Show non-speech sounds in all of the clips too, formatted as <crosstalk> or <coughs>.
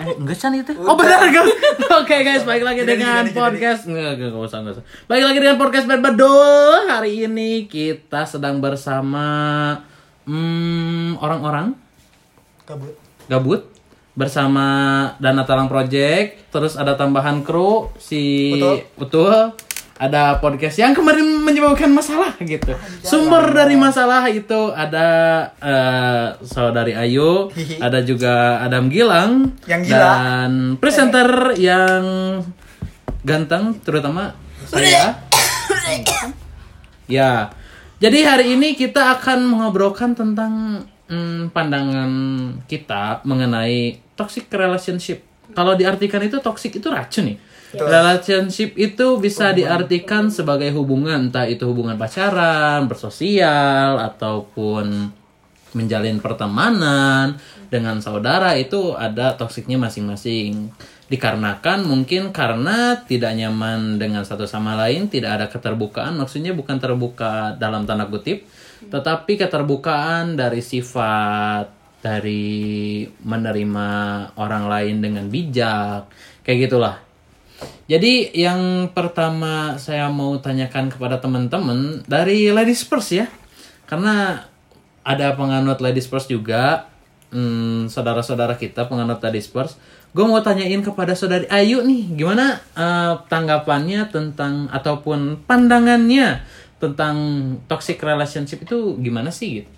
Eh, enggak Chan itu. Oh benar guys. <laughs> Oke guys, baik lagi dengan podcast. Enggak, enggak, enggak usah, enggak usah. Baik lagi dengan podcast Berbedul. Hari ini kita sedang bersama hmm, orang-orang kabut gabut bersama Dana Talang Project, terus ada tambahan kru si Betul. Betul. Ada podcast yang kemarin menyebabkan masalah gitu. Sumber dari masalah itu ada eh, saudari Ayu, ada juga Adam Gilang Yang gila. dan presenter yang ganteng terutama saya. <coughs> Ya. Jadi hari ini kita akan mengobrolkan tentang hmm, pandangan kita mengenai toxic relationship. Kalau diartikan itu toxic itu racun nih. Relationship itu bisa diartikan sebagai hubungan, entah itu hubungan pacaran, bersosial, ataupun menjalin pertemanan dengan saudara itu ada toksiknya masing-masing. Dikarenakan mungkin karena tidak nyaman dengan satu sama lain, tidak ada keterbukaan, maksudnya bukan terbuka dalam tanda kutip, tetapi keterbukaan dari sifat dari menerima orang lain dengan bijak, kayak gitulah. Jadi yang pertama saya mau tanyakan kepada teman-teman dari Ladies First ya. Karena ada penganut Ladies First juga. Hmm, saudara-saudara kita penganut Ladies First. Gue mau tanyain kepada saudari Ayu nih, gimana eh, tanggapannya tentang ataupun pandangannya tentang toxic relationship itu gimana sih gitu?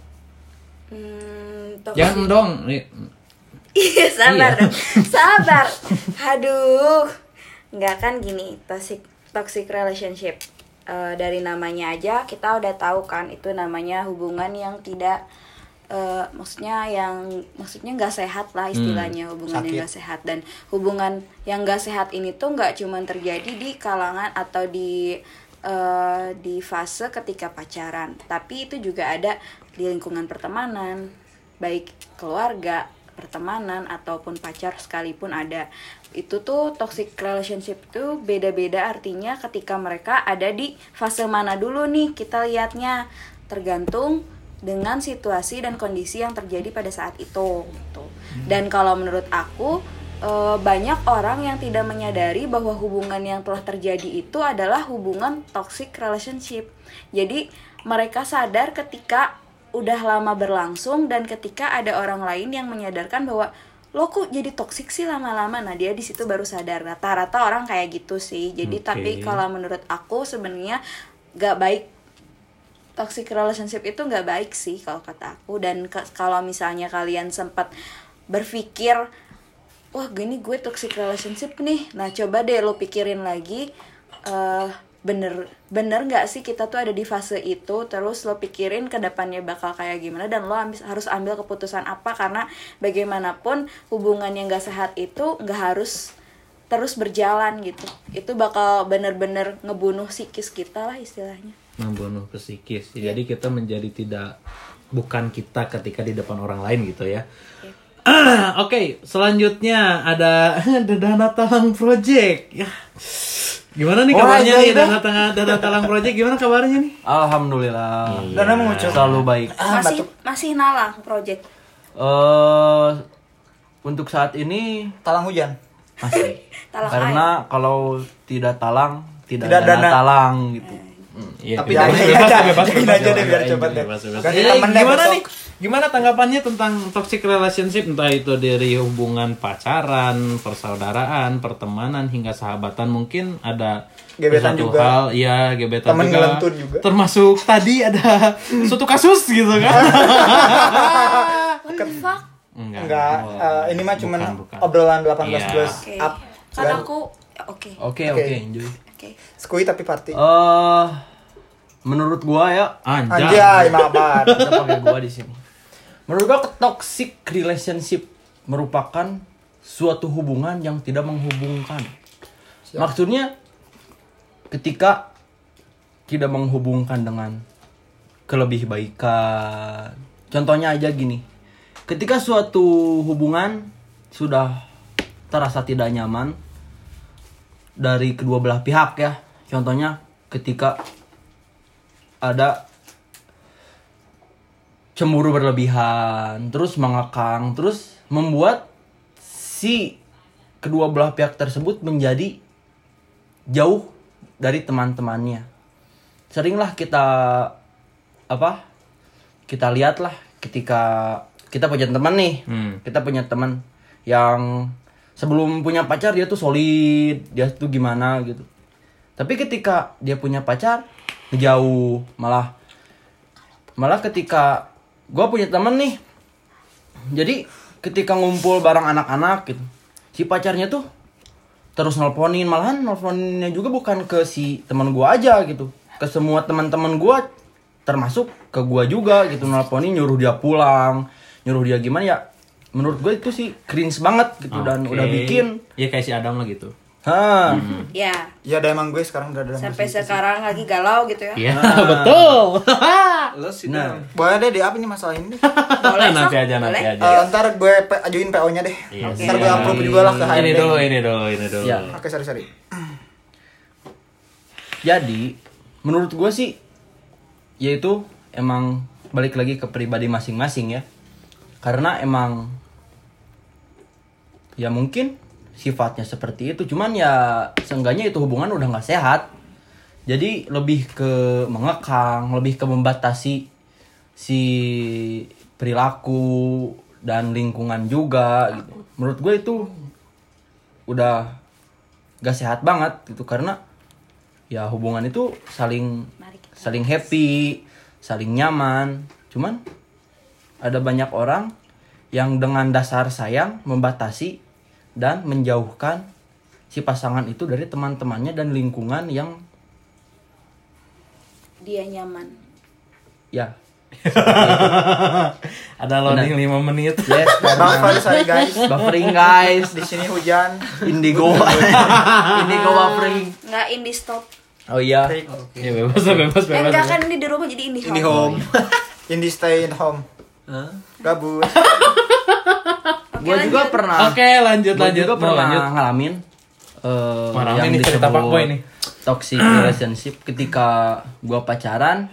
Hmm, toxic. Jangan dong. Iya, sabar Iya. dong. Sabar. <laughs> Aduh. Nggak kan gini, toxic toxic relationship. Eh, dari namanya aja kita udah tahu kan itu namanya hubungan yang tidak eh, maksudnya yang maksudnya nggak sehat lah istilahnya hubungan yang sakit. nggak sehat dan hubungan yang nggak sehat ini tuh nggak cuma terjadi di kalangan atau di eh, di fase ketika pacaran tapi itu juga ada di lingkungan pertemanan baik keluarga pertemanan ataupun pacar sekalipun ada. Itu tuh toxic relationship tuh beda-beda artinya ketika mereka ada di fase mana dulu nih kita lihatnya tergantung dengan situasi dan kondisi yang terjadi pada saat itu gitu. dan kalau menurut aku eh, banyak orang yang tidak menyadari bahwa hubungan yang telah terjadi itu adalah hubungan toxic relationship. Jadi mereka sadar ketika udah lama berlangsung dan ketika ada orang lain yang menyadarkan bahwa lo kok jadi toksik sih lama-lama? Nah dia di situ baru sadar. Rata-rata orang kayak gitu sih. Jadi Oke. tapi kalau menurut aku sebenarnya gak baik toxic relationship itu nggak baik sih kalau kata aku. Dan ke- kalau misalnya kalian sempat berpikir wah gini gue toxic relationship nih. Nah coba deh lo pikirin lagi eh bener bener nggak sih kita tuh ada di fase itu? Terus lo pikirin ke depannya bakal kayak gimana dan lo ambil- harus ambil keputusan apa? Karena bagaimanapun hubungan yang gak sehat itu nggak harus terus berjalan gitu. Itu bakal bener-bener ngebunuh psikis kita lah istilahnya. Membunuh psikis. Jadi kita menjadi tidak bukan kita ketika di depan orang lain gitu ya. Ah, Oke, selanjutnya ada <laughs> Dana Talang Project. Ya. Gimana nih Oh, kabarnya iya, nih iya. Dana Talang Dana Talang Project? Gimana kabarnya nih? Alhamdulillah. Dana mengucap Selalu baik. ah, masih masih nalang project eh untuk saat ini talang hujan masih. <laughs> Talang Karena kalau tidak talang, tidak, Tidak dana, dana. talang gitu. Iya, Tapi bebas, jangan bebas, aja, bebas, jangan bebas, bebas, biar bebas, bebas, bebas. Eh, Gimana besok. nih? Gimana tanggapannya tentang toxic relationship entah itu dari hubungan pacaran, persaudaraan, pertemanan hingga sahabatan mungkin ada Gebetan satu juga. hal, ya gebetan Temen juga. juga. Termasuk tadi ada <laughs> suatu kasus gitu kan? <laughs> Enggak. enggak eh, ini mah cuman Bukan, bukan. obrolan 18 Iya. plus oke up kan Dan aku oke Oke, Oke. oke, enjoy. oke skui tapi party Eh menurut gua ya, Anjay. anjay mabar kita pakai gua di sini. Menurut gua toxic relationship merupakan suatu hubungan yang tidak menghubungkan. Maksudnya ketika tidak menghubungkan dengan kelebih baikan. Contohnya aja gini. Ketika suatu hubungan sudah terasa tidak nyaman dari kedua belah pihak ya. Contohnya ketika ada cemburu berlebihan, terus mengekang, terus membuat si kedua belah pihak tersebut menjadi jauh dari teman-temannya. Seringlah kita apa? Kita lihatlah ketika kita punya teman nih, Hmm. kita punya teman yang sebelum punya pacar dia tuh solid, dia tuh gimana gitu. Tapi ketika dia punya pacar, jauh malah malah ketika gue punya temen nih. Jadi ketika ngumpul bareng anak-anak gitu si pacarnya tuh terus nelponin. Malahan nelponinnya juga bukan ke si teman gua aja gitu. Ke semua teman-teman gua termasuk ke gua juga gitu. Nelponin nyuruh dia pulang nyuruh dia gimana ya menurut gue itu sih cringe banget gitu dan Oke. udah bikin. Ya kayak si Adam lah gitu ha Ya, Ya ada emang gue sekarang udah ada sampai sekarang lagi galau gitu ya. iya <laughs> betul <laughs> Lo sih nah Boleh deh di apa nih masalah ini? <laughs> Boleh, nanti Sok? aja nanti Boleh? aja Eh, ntar gue pe- ajuin PO-nya deh. Iya, ntar gue approve juga lah ke HRD. ini dulu ini dulu ini dulu Ya. Oke, sorry sorry. Jadi menurut gue sih yaitu emang balik lagi ke pribadi masing-masing ya. Karena emang ya mungkin sifatnya seperti itu cuman ya seenggaknya itu hubungan udah nggak sehat. Jadi lebih ke mengekang, lebih ke membatasi si perilaku dan lingkungan juga gitu. Menurut gue itu udah gak sehat banget gitu karena ya hubungan itu saling saling happy, saling nyaman. Cuman ada banyak orang yang dengan dasar sayang membatasi dan menjauhkan si pasangan itu dari teman-temannya dan lingkungan yang Dia nyaman. ya <laughs> ada loading 5 menit yes Buffer <laughs> karena sorry guys. buffering guys Di sini hujan. indigo indigo buffering Nggak indie stop. oh iya ya bebas bebas Eh, bebas enggak kan ini di rumah jadi indie Ini home. home. <laughs> Indi stay in home. Hah? Gabut. Oke, gue juga lanjut. pernah oke lanjut Gua lanjut juga Mau pernah lanjut ngalamin eh, rame yang nih cerita disebut Pak Boy nih. toxic relationship ketika gua pacaran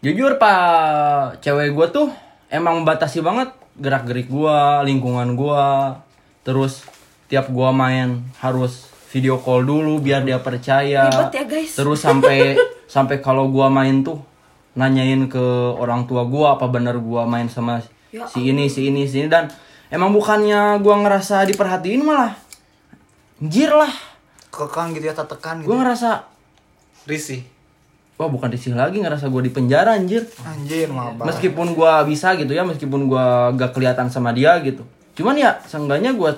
jujur pak cewek gua tuh emang membatasi banget gerak gerik gua lingkungan gua terus tiap gua main harus video call dulu biar dia percaya Ribet ya, guys. terus sampai sampai kalau gua main tuh nanyain ke orang tua gua apa bener gua main sama Ya si ini si ini si ini dan emang bukannya gua ngerasa diperhatiin malah anjir lah Kekang gitu ya, tekan gitu. gua ngerasa Risih. wah bukan risih lagi ngerasa gua di penjara anjir Anjir, maaf. meskipun gua bisa gitu ya meskipun gua gak kelihatan sama dia gitu cuman ya seenggaknya gua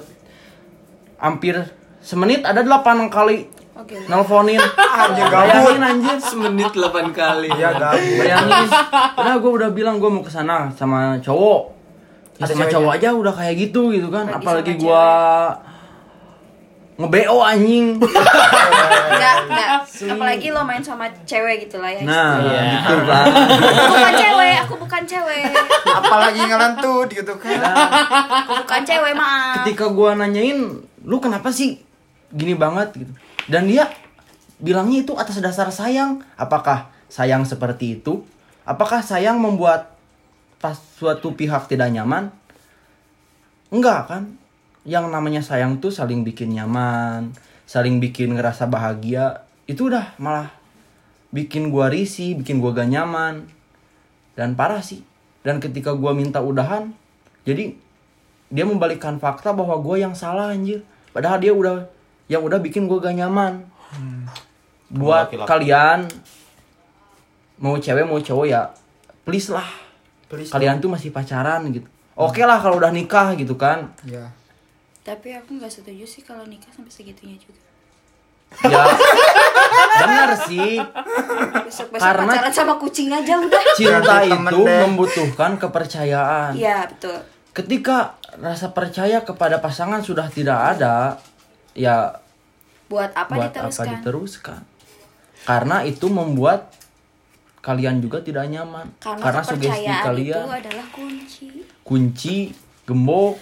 hampir semenit ada delapan kali Oke. nelponin <laughs> Anjir, bayangin gabut. anjir Semenit 8 kali. Iya, gabut. bayangin udah gue udah bilang gue mau ke sana sama cowok ya, sama cowok aja udah kayak gitu gitu kan Lagi apalagi sama gua nge-BO anjing <laughs> Enggak, enggak. Apalagi lo main sama cewek gitu lah ya. nah Iya. gitu kan Aku bukan cewek, aku bukan cewek. Apalagi ngelantut gitu kan. Aku bukan cewek, maaf. ketika gua nanyain lu kenapa sih gini banget gitu dan dia bilangnya itu atas dasar sayang. Apakah sayang seperti itu? Apakah sayang membuat pas suatu pihak tidak nyaman? Enggak kan? Yang namanya sayang tuh saling bikin nyaman saling bikin ngerasa bahagia. Itu udah malah bikin gua risih bikin gua gak nyaman dan parah sih. Dan ketika gua minta udahan jadi dia membalikkan fakta bahwa gue yang salah anjir. Padahal dia udah yang udah bikin gue gak nyaman buat Laki-laki. kalian mau cewek mau cowok ya please lah Please. kalian tuh masih pacaran gitu oke lah kalau udah nikah gitu kan Ya. Tapi aku nggak setuju sih kalau nikah sampai segitunya juga. ya <laughs> bener sih Besok-besok Karena- pacaran sama kucing aja udah. <laughs> cinta itu membutuhkan kepercayaan Iya, betul. ketika rasa percaya kepada pasangan sudah tidak ada ya Buat apa buat diteruskan? apa diteruskan? karena itu membuat kalian juga tidak nyaman. Karena, sugesti kepercayaan kalian itu adalah kunci. kunci gembok.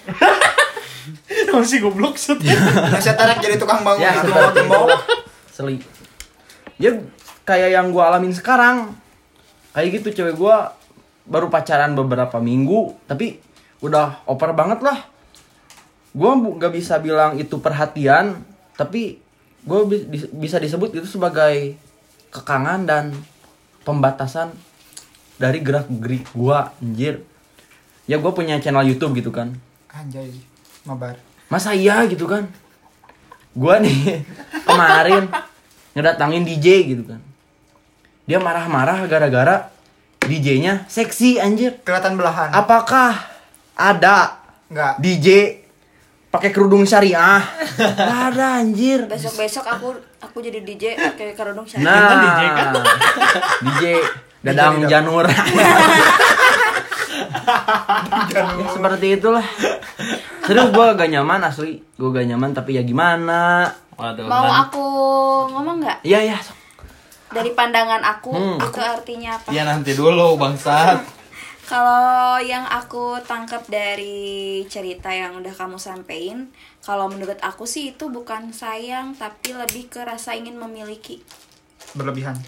<laughs> Masih goblok set Nah, saya tarik jadi tukang bangunan. ya gembok. seli. Ya kayak yang gua alamin sekarang. Kayak gitu cewek gua baru pacaran beberapa minggu tapi udah oper banget lah gue nggak bisa bilang itu perhatian tapi gue bisa disebut itu sebagai kekangan dan pembatasan dari gerak gerik gue anjir ya gue punya channel YouTube gitu kan Anjay, mabar. masa iya gitu kan gue nih <laughs> kemarin ngedatangin DJ gitu kan dia marah-marah gara-gara DJ-nya seksi anjir Kelihatan belahan. apakah ada Enggak. DJ pakai kerudung syariah. <laughs> Ada anjir. Besok besok aku aku jadi DJ pakai kerudung syariah. Nah Kan DJ kan? DJ Dadang DJ Janur. <laughs> Ya, seperti itulah. Serius gue gak nyaman asli. Gue gak nyaman tapi ya gimana? Waduh. mau dan- aku ngomong nggak? Iya iya. Dari pandangan aku Hmm. itu artinya apa? Ya nanti dulu bangsat. Kalau yang aku tangkap dari cerita yang udah kamu sampein, kalau menurut aku sih itu bukan sayang tapi lebih ke rasa ingin memiliki. Berlebihan.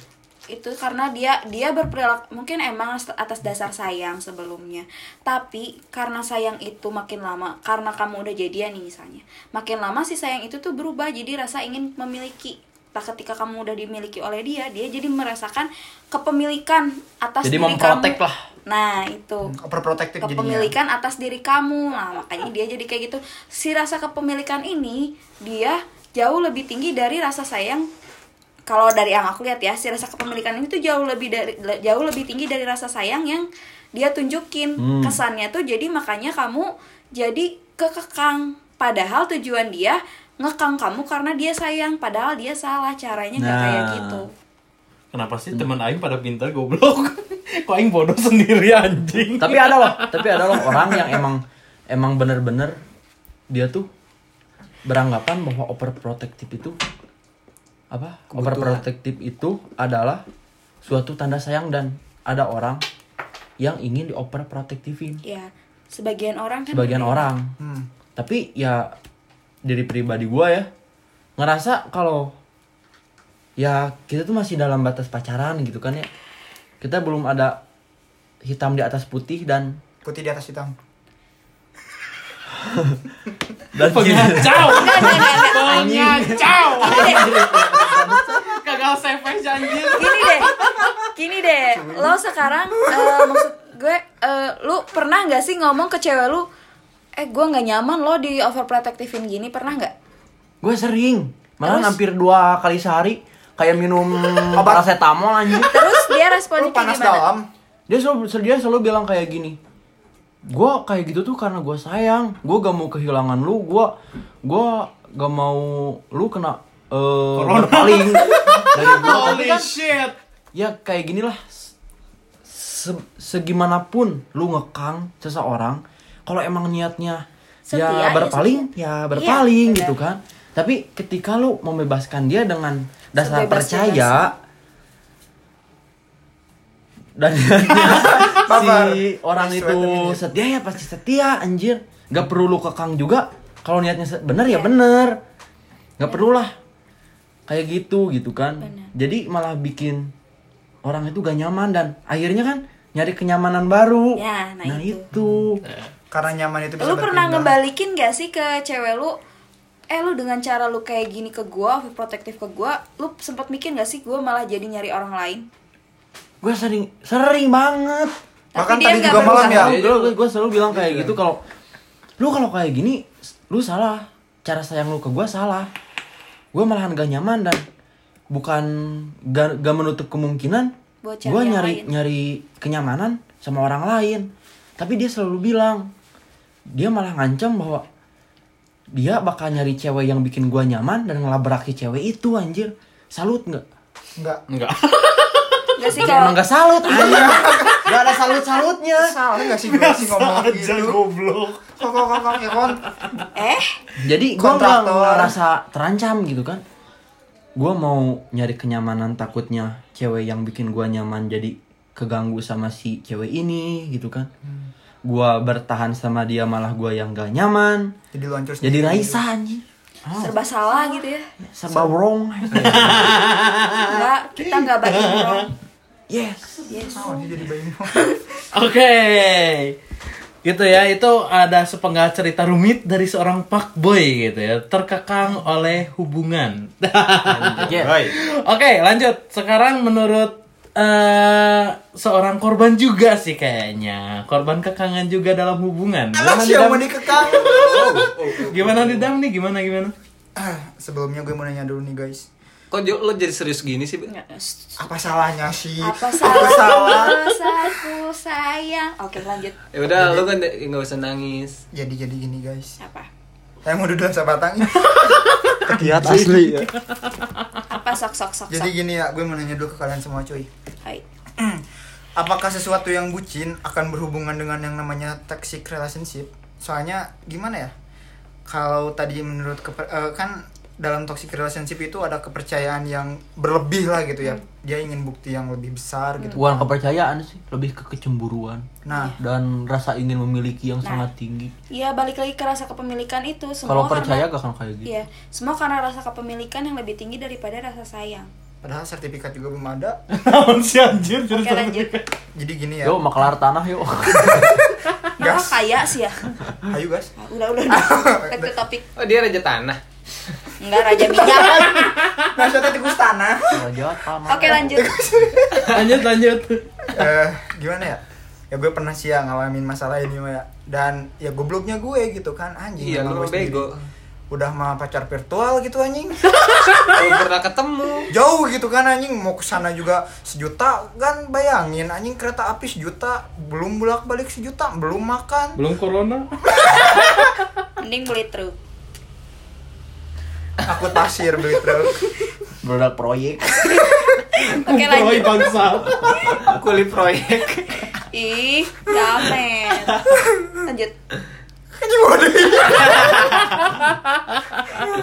Itu karena dia dia berperilaku mungkin emang atas dasar sayang sebelumnya. Tapi karena sayang itu makin lama, karena kamu udah jadian nih misalnya. Makin lama si sayang itu tuh berubah jadi rasa ingin memiliki. Nah, ketika kamu udah dimiliki oleh dia, dia jadi merasakan kepemilikan atas Jadi diri memprotek kamu. lah. Nah, itu Overprotective jadinya. kepemilikan atas diri kamu nah makanya dia jadi kayak gitu si rasa kepemilikan ini dia jauh lebih tinggi dari rasa sayang kalau dari yang aku lihat ya si rasa kepemilikan ini tuh jauh lebih dari jauh lebih tinggi dari rasa sayang yang dia tunjukin Hmm. kesannya tuh jadi makanya kamu jadi kekekang padahal tujuan dia ngekang kamu karena dia sayang padahal dia salah caranya nggak Nah. kayak gitu Kenapa sih teman aing pada pintar goblok? <laughs> Kok aing bodoh sendiri anjing? tapi ada loh tapi ada loh orang yang emang emang bener-bener dia tuh beranggapan bahwa overprotective itu apa overprotective itu adalah suatu tanda sayang dan ada orang yang ingin di overprotectivein ya sebagian orang kan sebagian orang Hmm. tapi ya dari pribadi gua ya ngerasa kalau ya kita tuh masih dalam batas pacaran gitu kan ya kita belum ada hitam di atas putih dan Putih di atas hitam. dan Pengacau. Pengacau. Kagak savage anjir. gini deh gini deh lo sekarang eh, maksud gue eh, lu pernah nggak sih ngomong ke cewek lu eh gue nggak nyaman lo di overprotectivein gini pernah nggak? Gue sering. Malah Terus? hampir dua kali sehari kayak minum <laughs> paracetamol anjing. Terus dia responnya Lu kayak panas gimana? dalam. dia selalu dia selalu bilang kayak gini gue kayak gitu tuh karena gue sayang. Gue gak mau kehilangan lu. Gue gue gak mau lu kena eh berpaling. Dari gue tapi Holy kan shit. ya kayak gini lah Se- segimanapun lu ngekang seseorang kalau emang niatnya Setia, ya ya berpaling ya Iya, berpaling benar. gitu kan. Tapi ketika lu membebaskan dia dengan dasar Sebebas-bebasnya. percaya dan <laughs> si orang itu setia ya pasti setia anjir. Nggak perlu lu kekang juga kalau niatnya bener ya Iya. bener. Nggak perlu lah. Kayak gitu gitu kan. Bener. jadi malah bikin orang itu gak nyaman dan akhirnya kan nyari kenyamanan baru. Ya, nah itu. itu Karena nyaman itu bisa lu pernah ngebalikin gak sih ke cewek lu? Eh lu dengan cara lu kayak gini ke gua overprotective ke gua lu sempat mikir gak sih gua malah jadi nyari orang lain? Gue sering sering banget. Bahkan Tapi dia tadi juga malam ya. berusaha. gue gue selalu bilang kayak gitu kalau lu kalau kayak gini lu salah. Cara sayang lu ke gue salah. Gue malahan gak nyaman dan bukan gak, gak menutup kemungkinan gue nyari lain. nyari kenyamanan sama orang lain. Tapi dia selalu bilang dia malah ngancam bahwa dia bakal nyari cewek yang bikin gua nyaman dan ngelabrak si cewek itu anjir. Salut nggak? Enggak. Enggak. gak sih Ya, kalau emang gak salut anjir. Gak ada salut salutnya Salah enggak sih gue sih ngomong Aja gitu. goblok. Kok kok kok kok ya eh? Jadi gua nggak Kontraktor. ngerasa terancam gitu kan. Gua mau nyari kenyamanan takutnya cewek yang bikin gua nyaman jadi keganggu sama si cewek ini gitu kan gua bertahan sama dia malah gua yang gak nyaman. Jadi lu hancur jadi. Raisa anjir serba salah gitu ya. Serba wrong. Enggak kita nggak baik bro yes. Yes. Oh, dia jadi bayi. <laughs> Oke. gitu ya itu ada sepenggal cerita rumit dari seorang fuckboy gitu ya. Terkekang oleh hubungan. <laughs> Oke lanjut. Sekarang menurut eh seorang korban juga sih kayaknya korban kekangan juga dalam hubungan Alah gimana sih yang Didam? mau dikekang. gimana Didam nih gimana gimana Ah, Sebelumnya gue mau nanya dulu nih guys. Kok lo jadi serius gini sih? Be? Apa salahnya sih? apa Apa salah salah? aku sayang oke lanjut Ya udah, lo kan nggak usah nangis. Jadi jadi gini guys. apa Saya mau duduk sama batang. <laughs> Kiat asli ya. Apa sok sok sok Jadi sok gini ya, gue mau nanya dulu ke kalian semua cuy. Hai. <clears throat> Apakah sesuatu yang bucin akan berhubungan dengan yang namanya toxic relationship? Soalnya gimana ya? Kalau tadi menurut keper- eh, kan dalam toxic relationship itu ada kepercayaan yang berlebih lah gitu ya. Dia ingin bukti yang lebih besar gitu. Bukan kepercayaan sih, lebih ke kecemburuan Nah, dan rasa ingin memiliki yang Nah. sangat tinggi. Iya balik lagi ke rasa kepemilikan itu semua Kalau percaya karena gak akan kayak gitu. iya semua karena rasa kepemilikan yang lebih tinggi daripada rasa sayang padahal sertifikat juga belum ada. <laughs> Naon sih anjir oke lanjut Jadi gini ya. Yuk, makelar tanah yuk. <laughs> Nah, Gas. kaya sih ya Ayo guys. Ah, udah udah udah <laughs> back to topik Oh dia raja tanah. Enggak raja minyak Maksudnya tikus tanah. Oke lanjut <laughs> lanjut lanjut eh gimana ya? Ya gue pernah sih ya ngalamin masalah ini ya. Dan ya gobloknya gue gitu kan anjing. Iya, lu bego. Udah mah pacar virtual gitu anjing. Belum pernah ketemu. Jauh gitu kan anjing mau ke sana juga sejuta kan bayangin anjing kereta api sejuta belum bolak-balik sejuta belum makan. belum corona mending beli truk Aku pasir beli truk. Produk proyek. oke lanjut bangsa Kuli proyek. ih jamet lanjut.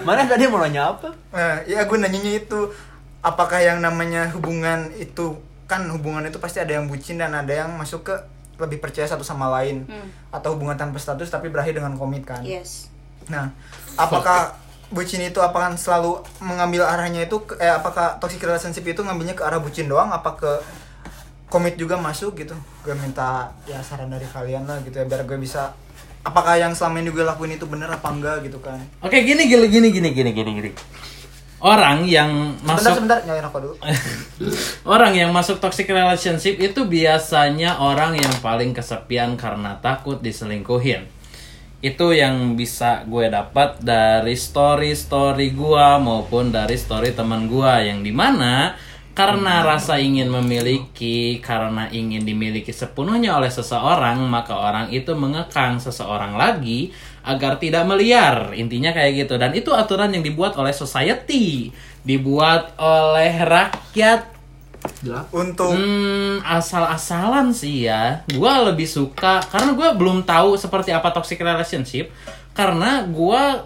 Mana tadi mau nanya apa? Nah, ya gue nanyanya itu apakah yang namanya hubungan itu kan hubungan itu pasti ada yang bucin dan ada yang masuk ke lebih percaya satu sama lain Hmm. atau hubungan tanpa status tapi berakhir dengan komit kan. yes Nah, apakah bucin itu apakah selalu mengambil arahnya itu eh apakah toxic relationship itu ngambilnya ke arah bucin doang apa ke komit juga masuk gitu? Gue minta ya saran dari kalian lah gitu ya biar gue bisa apakah yang selama ini gue lakuin itu bener apa enggak gitu kan. oke gini gini gini gini gini gini gini orang yang Sebentar masuk sebentar nyalain rokok dulu. <laughs> Orang yang masuk toxic relationship itu biasanya orang yang paling kesepian karena takut diselingkuhin. Itu yang bisa gue dapat dari story-story gua maupun dari story teman gua yang di mana karena rasa ingin memiliki, karena ingin dimiliki sepenuhnya oleh seseorang, maka orang itu mengekang seseorang lagi agar tidak meliar. Intinya kayak gitu. Dan itu aturan yang dibuat oleh society, dibuat oleh rakyat Untuk Hmm, asal-asalan sih ya. Gua lebih suka karena gua belum tahu seperti apa toxic relationship karena gua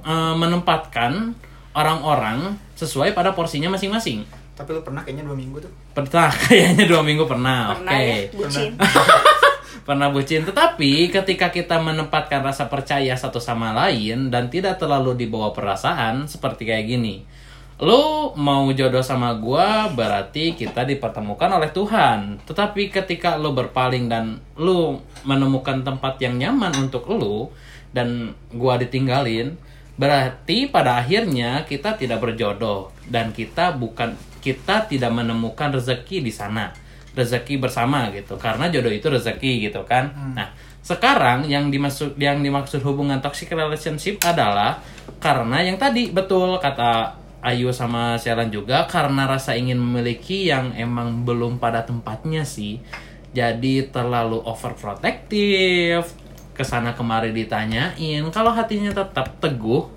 eh, menempatkan orang-orang sesuai pada porsinya masing-masing. tapi lu pernah kayaknya dua minggu tuh. Pernah <laughs> kayaknya dua minggu pernah. pernah Oke. ya bucin <laughs> pernah bucin tetapi ketika kita menempatkan rasa percaya satu sama lain dan tidak terlalu dibawa perasaan seperti kayak gini lo mau jodoh sama gua berarti kita dipertemukan oleh Tuhan. Tetapi ketika lo berpaling dan lo menemukan tempat yang nyaman untuk lo dan gua ditinggalin berarti pada akhirnya kita tidak berjodoh dan kita bukan kita tidak menemukan rezeki di sana. Rezeki bersama gitu karena jodoh itu rezeki gitu kan. Nah sekarang yang dimaksud yang dimaksud hubungan toxic relationship adalah karena yang tadi betul kata Ayu sama Selan juga karena rasa ingin memiliki yang emang belum pada tempatnya sih. Jadi terlalu overprotective. Ke sana kemari ditanyain kalau hatinya tetap teguh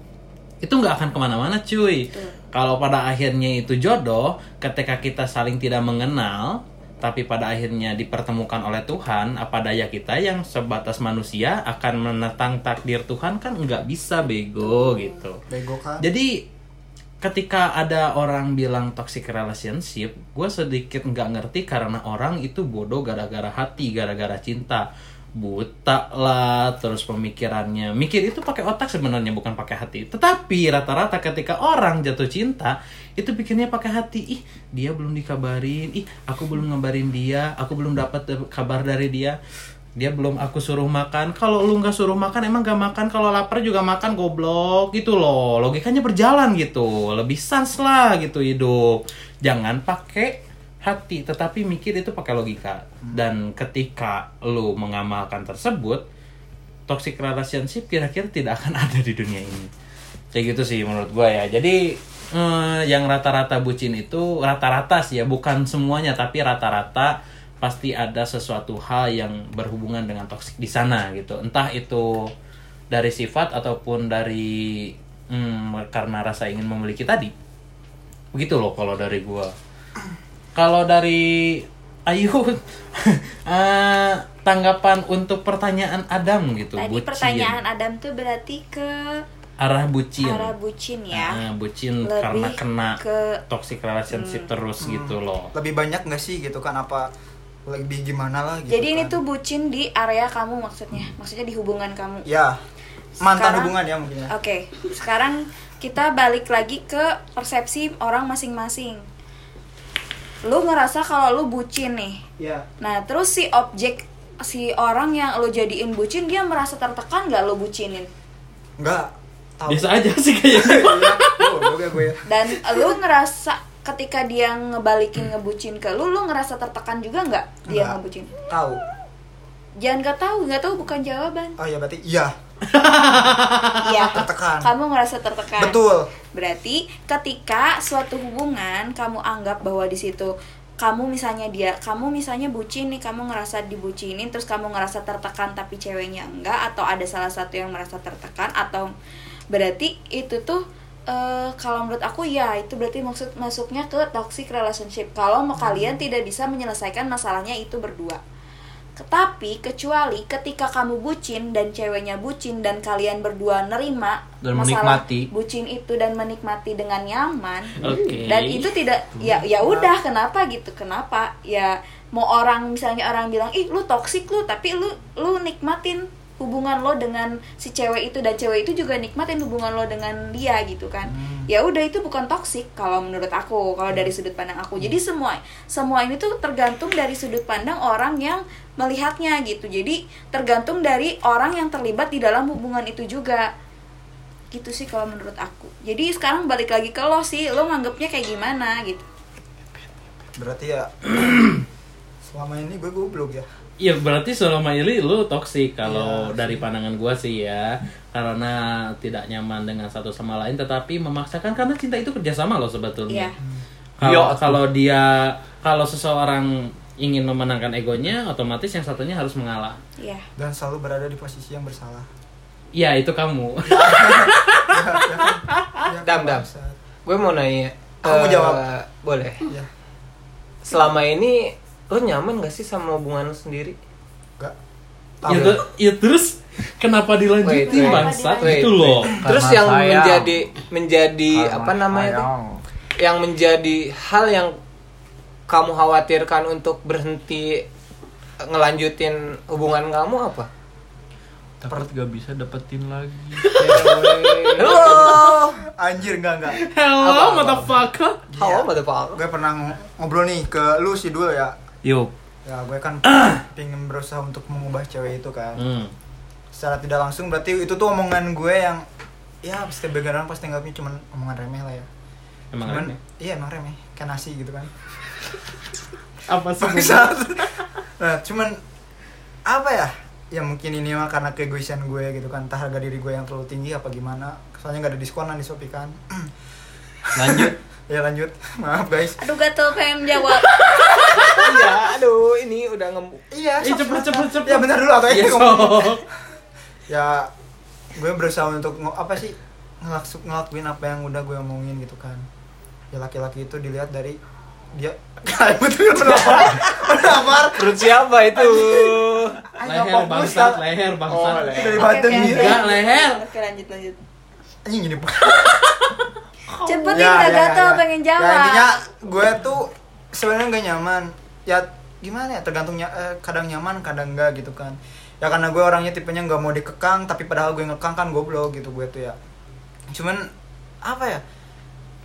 itu nggak akan ke mana-mana cuy. Kalau pada akhirnya itu jodoh ketika kita saling tidak mengenal tapi pada akhirnya dipertemukan oleh Tuhan apa daya kita yang sebatas manusia akan menentang takdir Tuhan kan nggak bisa bego gitu. Bego kan? jadi ketika ada orang bilang toxic relationship gue sedikit nggak ngerti karena orang itu bodoh gara-gara hati gara-gara cinta. Buta lah terus pemikirannya. Mikir itu pakai otak sebenarnya bukan pakai hati. Tetapi rata-rata ketika orang jatuh cinta itu pikirnya pakai hati. Ih dia belum dikabarin. Ih aku belum ngabarin dia. Aku belum dapat kabar dari dia dia belum aku suruh makan. Kalau lu nggak suruh makan emang gak makan. Kalau lapar juga makan goblok gitu loh. Logikanya berjalan gitu. Lebih sans lah gitu hidup. Jangan pakai hati tetapi mikir itu pakai logika. Dan ketika lu mengamalkan tersebut toxic relationship kira-kira tidak akan <laughs> ada di dunia ini. Kayak gitu sih menurut gue ya. Jadi eh, yang rata-rata bucin itu rata-rata sih ya. Bukan semuanya tapi rata-rata pasti ada sesuatu hal yang berhubungan dengan toxic di sana gitu. Entah itu dari sifat ataupun dari hmm, karena rasa ingin memiliki tadi. Begitu loh kalau dari gua. Kalau dari Ayu <laughs> eh, tanggapan untuk pertanyaan Adam gitu Tadi bucin. pertanyaan Adam tuh berarti ke arah bucin. Arah bucin ya. Ah, bucin Lebih karena kena ke- Hmm. toxic relationship terus gitu loh. Lebih banyak nggak sih gitu kan? Apa lebih gimana lah gitu Jadi ini kan. tuh bucin di area kamu maksudnya. Maksudnya di hubungan kamu. ya mantan Sekarang- hubungan ya mungkin ya Oke, sekarang kita balik lagi ke persepsi orang masing-masing. Lu ngerasa kalau lu bucin nih. ya Nah, terus si objek si orang yang lu jadiin bucin dia merasa tertekan gak lu bucinin? nggak tahu biasa aja sih kayaknya <laughs> Iya, bodoh ya gue ya. Dan lu ngerasa ketika dia ngebalikin ngebucin ke lu, lu ngerasa tertekan juga nggak dia Nggak. ngebucin? tahu Jangan gak tahu, nggak tahu bukan jawaban. oh ya berarti iya Iya. <laughs> Tertekan. Kamu ngerasa tertekan. betul Berarti ketika suatu hubungan kamu anggap bahwa di situ kamu misalnya dia, kamu misalnya bucin nih, kamu ngerasa dibucinin, terus kamu ngerasa tertekan tapi ceweknya enggak, atau ada salah satu yang merasa tertekan, atau berarti itu tuh eh, kalau menurut aku ya itu berarti maksud masuknya ke toxic relationship. Kalau mau kalian tidak bisa menyelesaikan masalahnya itu berdua. Tapi kecuali ketika kamu bucin dan ceweknya bucin dan kalian berdua nerima Dan masalah menikmati. bucin itu dan menikmati dengan nyaman Oke. dan itu tidak ya ya udah kenapa gitu kenapa ya mau orang misalnya orang bilang ih lu toksik lu tapi lu lu nikmatin hubungan lo dengan si cewek itu dan cewek itu juga nikmatin hubungan lo dengan dia gitu kan. Ya udah itu bukan toksik kalau menurut aku kalau dari sudut pandang aku. Jadi semua semua ini tuh tergantung dari sudut pandang orang yang melihatnya gitu. Jadi tergantung dari orang yang terlibat di dalam hubungan itu juga. Gitu sih kalau menurut aku. Jadi sekarang balik lagi ke lo sih lo nganggapnya kayak gimana gitu? Berarti ya <clears throat> selama ini gue goblok ya Iya berarti selama ini lu toksik kalau Iya dari pandangan gua sih ya karena tidak nyaman dengan satu sama lain tetapi memaksakan karena cinta itu kerjasama loh sebetulnya. Iya. Kalau Iya, kalau dia kalau seseorang ingin memenangkan egonya otomatis yang satunya harus mengalah. Iya. dan selalu berada di posisi yang bersalah Iya itu kamu. <laughs> Ya, Dam, dam. bangsat. Gue mau nanya. Kamu eh, jawab. Boleh. ya Selama ini lo nyaman gak sih sama hubungan lo sendiri? enggak ya, ya terus kenapa dilanjutin Wait, wait. bangsat Wait, itu loh. Terus yang sayang. menjadi menjadi Karena apa namanya sayang. Yang menjadi hal yang kamu khawatirkan untuk berhenti ngelanjutin hubungan kamu apa? Takut gak bisa dapetin lagi. Halo. anjir enggak enggak Hello motherfucker. Halo, pada Pak. gue pernah ng- ngobrol nih ke lu sih dulu ya Yuk. ya gue kan <clears throat> pengen berusaha untuk mengubah cewek itu kan. Hmm. secara tidak langsung berarti itu tuh omongan gue yang ya setiap begaran pasti anggapnya cuman omongan remeh lah ya. Emang cuman aneh. iya emang remeh. Kayak nasi gitu kan. <laughs> Apa sih? <laughs> Nah cuman apa ya? Ya mungkin ini mah karena keegoisan gue gitu kan. Entah harga diri gue yang terlalu tinggi apa gimana. Soalnya nggak ada diskonan di Shopee kan. Lanjut. <laughs> ya lanjut. Maaf guys. Aduh gatel pengen jawab Iya, aduh, ini udah ngembu. iya Eh, cepet, cepet, cepet. ya bentar dulu atau Ya, ini ya gue berusaha untuk apa sih ngelaksu- ngelakuin apa yang udah gue omongin gitu kan ya laki-laki itu dilihat dari dia kayak <laughs> betul kenapa kenapa Perut siapa itu? leher bangsat, leher bangsat. Oh, leher. dari badan oke. Enggak, leher. oke lanjut lanjut anjing gini Pak. cepet Ya, udah ya, gatel ya. pengen ya jawab intinya gue tuh sebenarnya gak nyaman ya gimana ya tergantungnya eh, kadang nyaman kadang enggak gitu kan. Ya karena gue orangnya tipenya nggak mau dikekang tapi padahal gue ngekang kan goblok gitu gue tuh ya. Cuman apa ya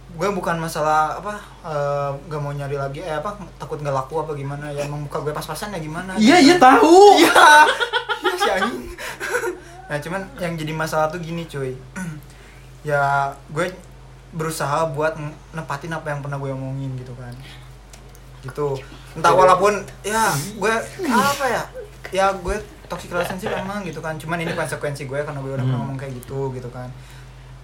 gue bukan masalah apa nggak mau nyari lagi eh apa takut nggak laku apa gimana ya emang muka gue pas-pasan ya gimana Iya, gitu iya kan. tahu. iya. Iya si anjing. <laughs> Nah cuman yang jadi masalah tuh gini cuy. <clears throat> Ya gue berusaha buat nepatin apa yang pernah gue omongin gitu kan. Gitu entah walaupun ya gue apa ya? Ya gue toxic relationship emang gitu kan. Cuman ini konsekuensi gue karena gue udah pernah ngomong kayak gitu gitu kan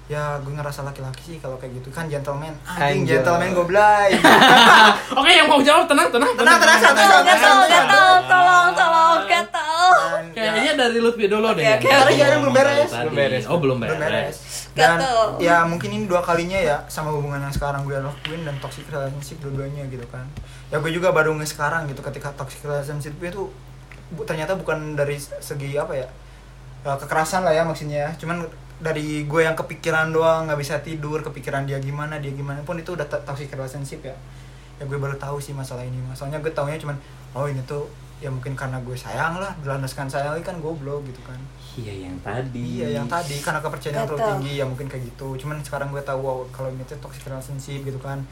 ya gue ngerasa laki-laki sih kalau kayak gitu. Kan gentleman. Anjing gentleman goblay. <laughs> Oke, yang mau jawab tenang, tenang, tenang tenang gatel, santai. gatel, tolong, tolong, gatel. Ya, Kayaknya dari Lutfi dulu deh. Karena jarang belum beres. Belum beres. Oh, belum beres. beres. Dan ya mungkin ini dua kalinya ya sama hubungan yang sekarang gue lakuin dan toxic relationship dua-duanya gitu kan. Ya gue juga baru nge sekarang gitu ketika toxic relationship itu ternyata bukan dari segi apa ya eh, kekerasan lah ya maksudnya ya. Cuman dari gue yang kepikiran doang nggak bisa tidur kepikiran dia gimana dia gimana pun itu udah to- toxic relationship ya ya gue baru tahu sih masalah ini masalahnya gue taunya cuman oh ini tuh ya mungkin karena gue sayang lah berlandaskan sayang kan goblok gitu kan Iya, yang tadi. Iya yang tadi karena kepercayaan yang terlalu tinggi ya mungkin kayak gitu. Cuman sekarang gue tahu wow, kalau ini tuh toxic relationship gitu kan.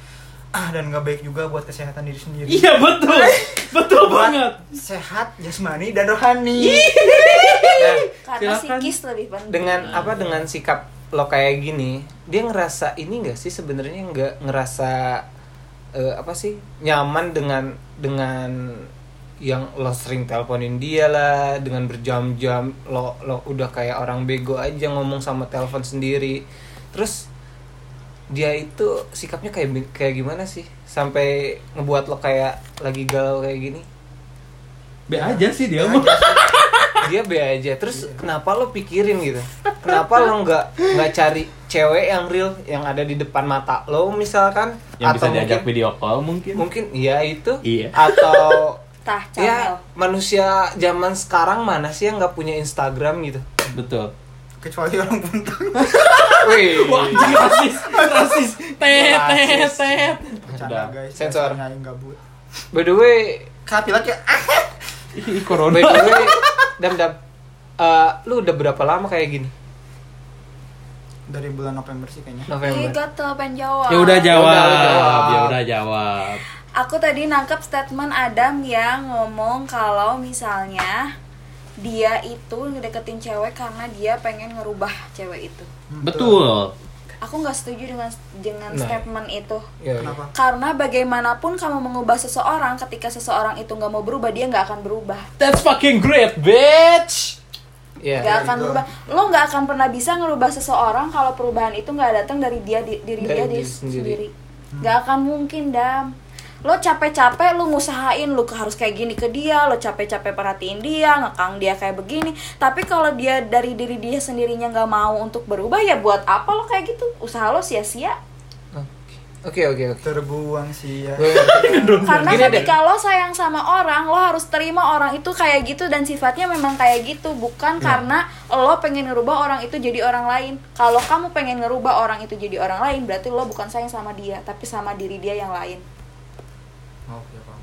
Ah <clears throat> dan nggak baik juga buat kesehatan diri sendiri. Iya, betul. <laughs> betul Buat banget. sehat jasmani dan rohani. Nah, Karena Silakan. psikis lebih penting. dengan apa dengan sikap lo kayak gini dia ngerasa ini enggak sih sebenarnya nggak ngerasa eh, apa sih nyaman dengan dengan yang lo sering teleponin dia lah dengan berjam-jam lo lo udah kayak orang bego aja ngomong sama telepon sendiri terus dia itu sikapnya kayak kayak gimana sih sampai ngebuat lo kayak lagi galau kayak gini Be aja sih dia mah. Dia be aja terus kenapa lo pikirin gitu kenapa lo nggak nggak cari cewek yang real yang ada di depan mata lo misalkan Yang bisa diajak mungkin video call mungkin. mungkin iya itu Iya. atau <laughs> Tah, ya manusia zaman sekarang mana sih yang nggak punya Instagram gitu Betul. Kecuali orang buntung. <laughs> Wih, Wah, rasis, rasis. Tet, tet, tet. Udah. guys. Sensor. by the way Kapi lagi <laughs> ah. Ih, corona. by the way dam dam Eh, lu udah berapa lama kayak gini Dari bulan November sih kayaknya. November gatel pengen jawab. Ya udah jawab. Ya udah, jawab. Ya udah jawab. Aku tadi nangkep statement Adam yang ngomong kalau misalnya dia itu ngedeketin cewek karena dia pengen ngerubah cewek itu. Betul. Aku nggak setuju dengan dengan Nah. statement itu. Ya, ya. Kenapa? Karena bagaimanapun kamu mengubah seseorang, ketika seseorang itu nggak mau berubah, dia nggak akan berubah. That's fucking great, bitch. Iya. Nggak akan gitu. berubah. Lo nggak akan pernah bisa ngerubah seseorang kalau perubahan itu nggak datang dari dia di- diri Dari dia diri di- sendiri. sendiri. Nggak akan mungkin dam. Lo capek-capek lo ngusahain lo harus kayak gini ke dia, lo capek-capek perhatiin dia, ngekang dia kayak begini. Tapi kalau dia dari diri dia sendirinya nggak mau untuk berubah ya buat apa lo kayak gitu? Usaha lo sia-sia. Oke oke oke. Terbuang sih ya. <laughs> Karena Gini deh. ketika lo sayang sama orang, lo harus terima orang itu kayak gitu dan sifatnya memang kayak gitu, bukan karena lo pengen ngerubah orang itu jadi orang lain. Kalau kamu pengen ngerubah orang itu jadi orang lain, berarti lo bukan sayang sama dia, tapi sama diri dia yang lain. Oke, Bang.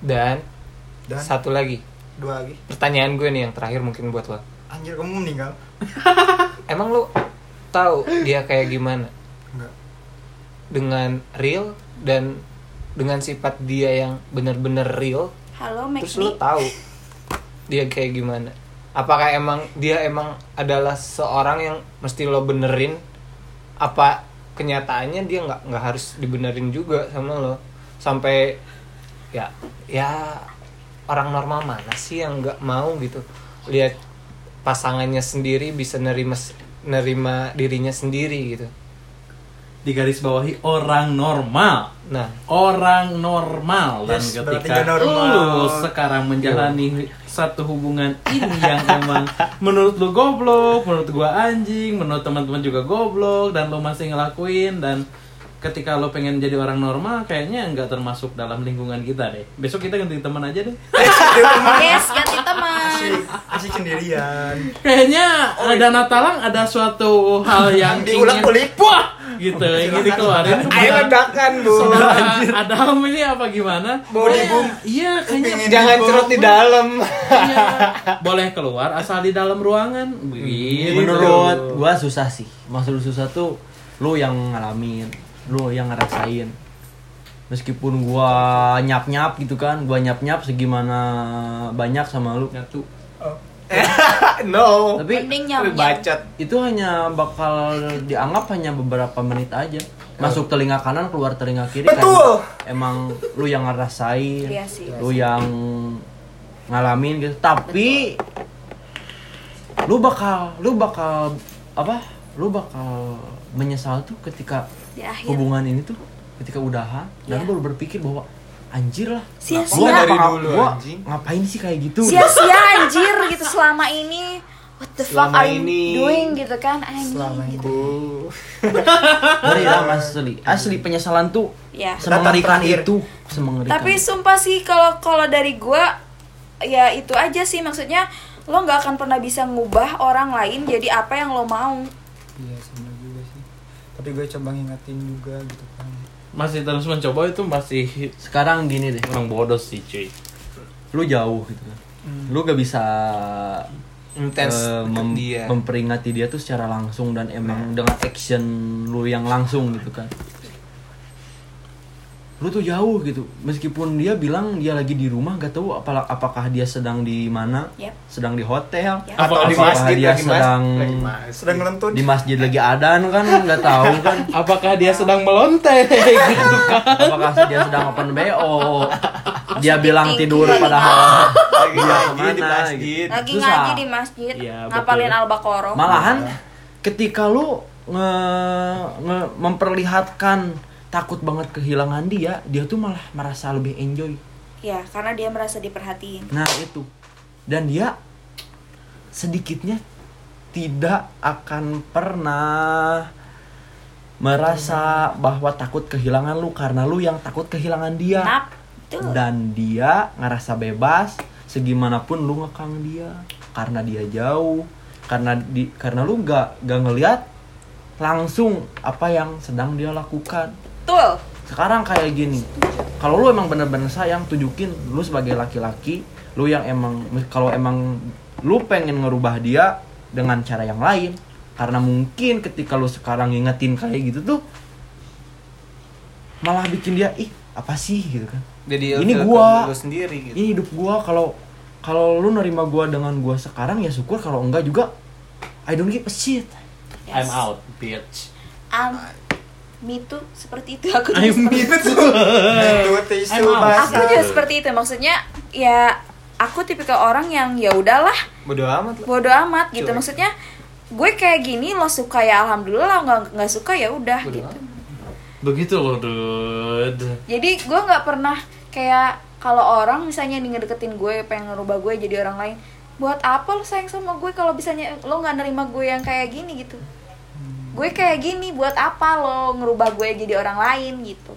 Dan, Dan satu lagi dua lagi. pertanyaan gue nih yang terakhir mungkin buat lo. Anjir kamu meninggal. <laughs> Emang lo tahu dia kayak gimana Enggak. dengan real dan dengan sifat dia yang bener-bener real Halo, terus lo tahu dia kayak gimana apakah emang dia emang adalah seorang yang mesti lo benerin apa kenyataannya dia nggak nggak harus dibenerin juga sama lo sampai ya ya orang normal mana sih yang nggak mau gitu? Lihat pasangannya sendiri bisa nerima nerima dirinya sendiri gitu. Di garis bawahi orang normal. nah. Orang normal. Dan Yes, ketika normal. lu sekarang menjalani satu hubungan ini yang emang <laughs> menurut lu goblok, menurut gua anjing, menurut teman-teman juga goblok dan lu masih ngelakuin dan ketika lo pengen jadi orang normal kayaknya nggak termasuk dalam lingkungan kita deh. Besok kita ganti teman aja deh. Yes, ganti teman. Asik, asik sendirian. Kayaknya ada Natalang ada suatu hal <laughs> yang Diulang-ulik. Wah, gitu ingin dikeluarin. ayo ledakan bu Adam ini apa gimana? Boleh, Bung. Iya, kayaknya jangan cerut di dalam Iya. Boleh keluar asal di dalam ruangan. Begitu. Menurut gua susah sih. Maksud susah tuh lu yang ngalamin. Lu yang ngerasain. Meskipun gua nyap nyap gitu kan gua nyap nyap segimana banyak sama lu. Nyatu. <laughs> No. Tapi bacot. Itu hanya bakal dianggap hanya beberapa menit aja. Masuk telinga kanan keluar telinga kiri Betul. karena emang lu yang ngerasain. Iya sih. lu yang ngalamin gitu. Tapi lu bakal lu bakal apa? Lu bakal menyesal tuh ketika Di akhir. hubungan ini tuh ketika udahan dan Iya. lu baru berpikir bahwa anjir lah Sia-sia. gua dari ngapa- dulu, gua anjing. ngapain sih kayak gitu sia-sia anjir gitu selama ini what the fuck Selama are you ini. doing gitu kan anjing Selama gitu. <laughs> Ngeri lah asli asli penyesalan tuh ya semengerikan itu semengerikan tapi sumpah sih kalau kalau dari gua ya itu aja sih maksudnya lo nggak akan pernah bisa ngubah orang lain jadi apa yang lo mau iya sama juga sih tapi gue coba ngingetin juga gitu kan. Masih terus mencoba itu masih sekarang gini deh. orang bodoh sih cuy. Lu jauh gitu kan. Lu gak bisa intens deket mem- dia. memperingati dia tuh secara langsung dan emang dengan action lu yang langsung gitu kan lu tuh jauh gitu meskipun dia bilang dia lagi di rumah gak tahu apala- apakah dia sedang di mana Yap. sedang di hotel Yap. atau di apakah masjid dia lagi mas- sedang lagi masjid. sedang di masjid lagi adan kan nggak tahu kan <laughs> apakah dia sedang melontek <laughs> gitu kan apakah dia sedang open bo <laughs> dia bilang tidur padahal lagi dia ngaji ke mana di masjid gitu. lagi Susah. ngaji di masjid Iya, ngapalin betul. al-baqarah malahan ketika lu nge, nge- memperlihatkan takut banget kehilangan dia dia tuh malah merasa lebih enjoy. Ya karena dia merasa diperhatiin. Nah itu. Dan dia sedikitnya tidak akan pernah merasa bahwa takut kehilangan lu karena lu yang takut kehilangan dia. Nap dan dia ngerasa bebas segimanapun lu ngekang dia. Karena dia jauh karena di karena lu nggak nggak ngelihat langsung apa yang sedang dia lakukan betul. Sekarang kayak gini. Kalau lu emang bener-bener sayang tunjukin lu sebagai laki-laki lu yang emang kalau emang lu pengen ngerubah dia dengan cara yang lain karena mungkin ketika lu sekarang ngingetin kayak gitu tuh malah bikin dia ih apa sih? gitu kan. Jadi Ini gua. lu sendiri gitu. Ini hidup gua. Kalau kalau lu nerima gua dengan gua sekarang ya syukur. Kalau enggak juga I don't give a shit. I'm out bitch. Am, me too seperti itu aku juga I'm seperti me itu. too. Out. basah aku juga seperti itu maksudnya ya aku tipikal orang yang ya udahlah bodo amat lah. bodo amat gitu. Cuek. maksudnya gue kayak gini lo suka ya alhamdulillah nggak nggak suka ya udah gitu. begitu loh dude jadi gue nggak pernah kayak kalau orang misalnya nih ngedeketin gue pengen ngerubah gue jadi orang lain buat apa lo sayang sama gue kalau bisanya lo nggak nerima gue yang kayak gini gitu gue kayak gini buat apa lo ngerubah gue jadi orang lain gitu?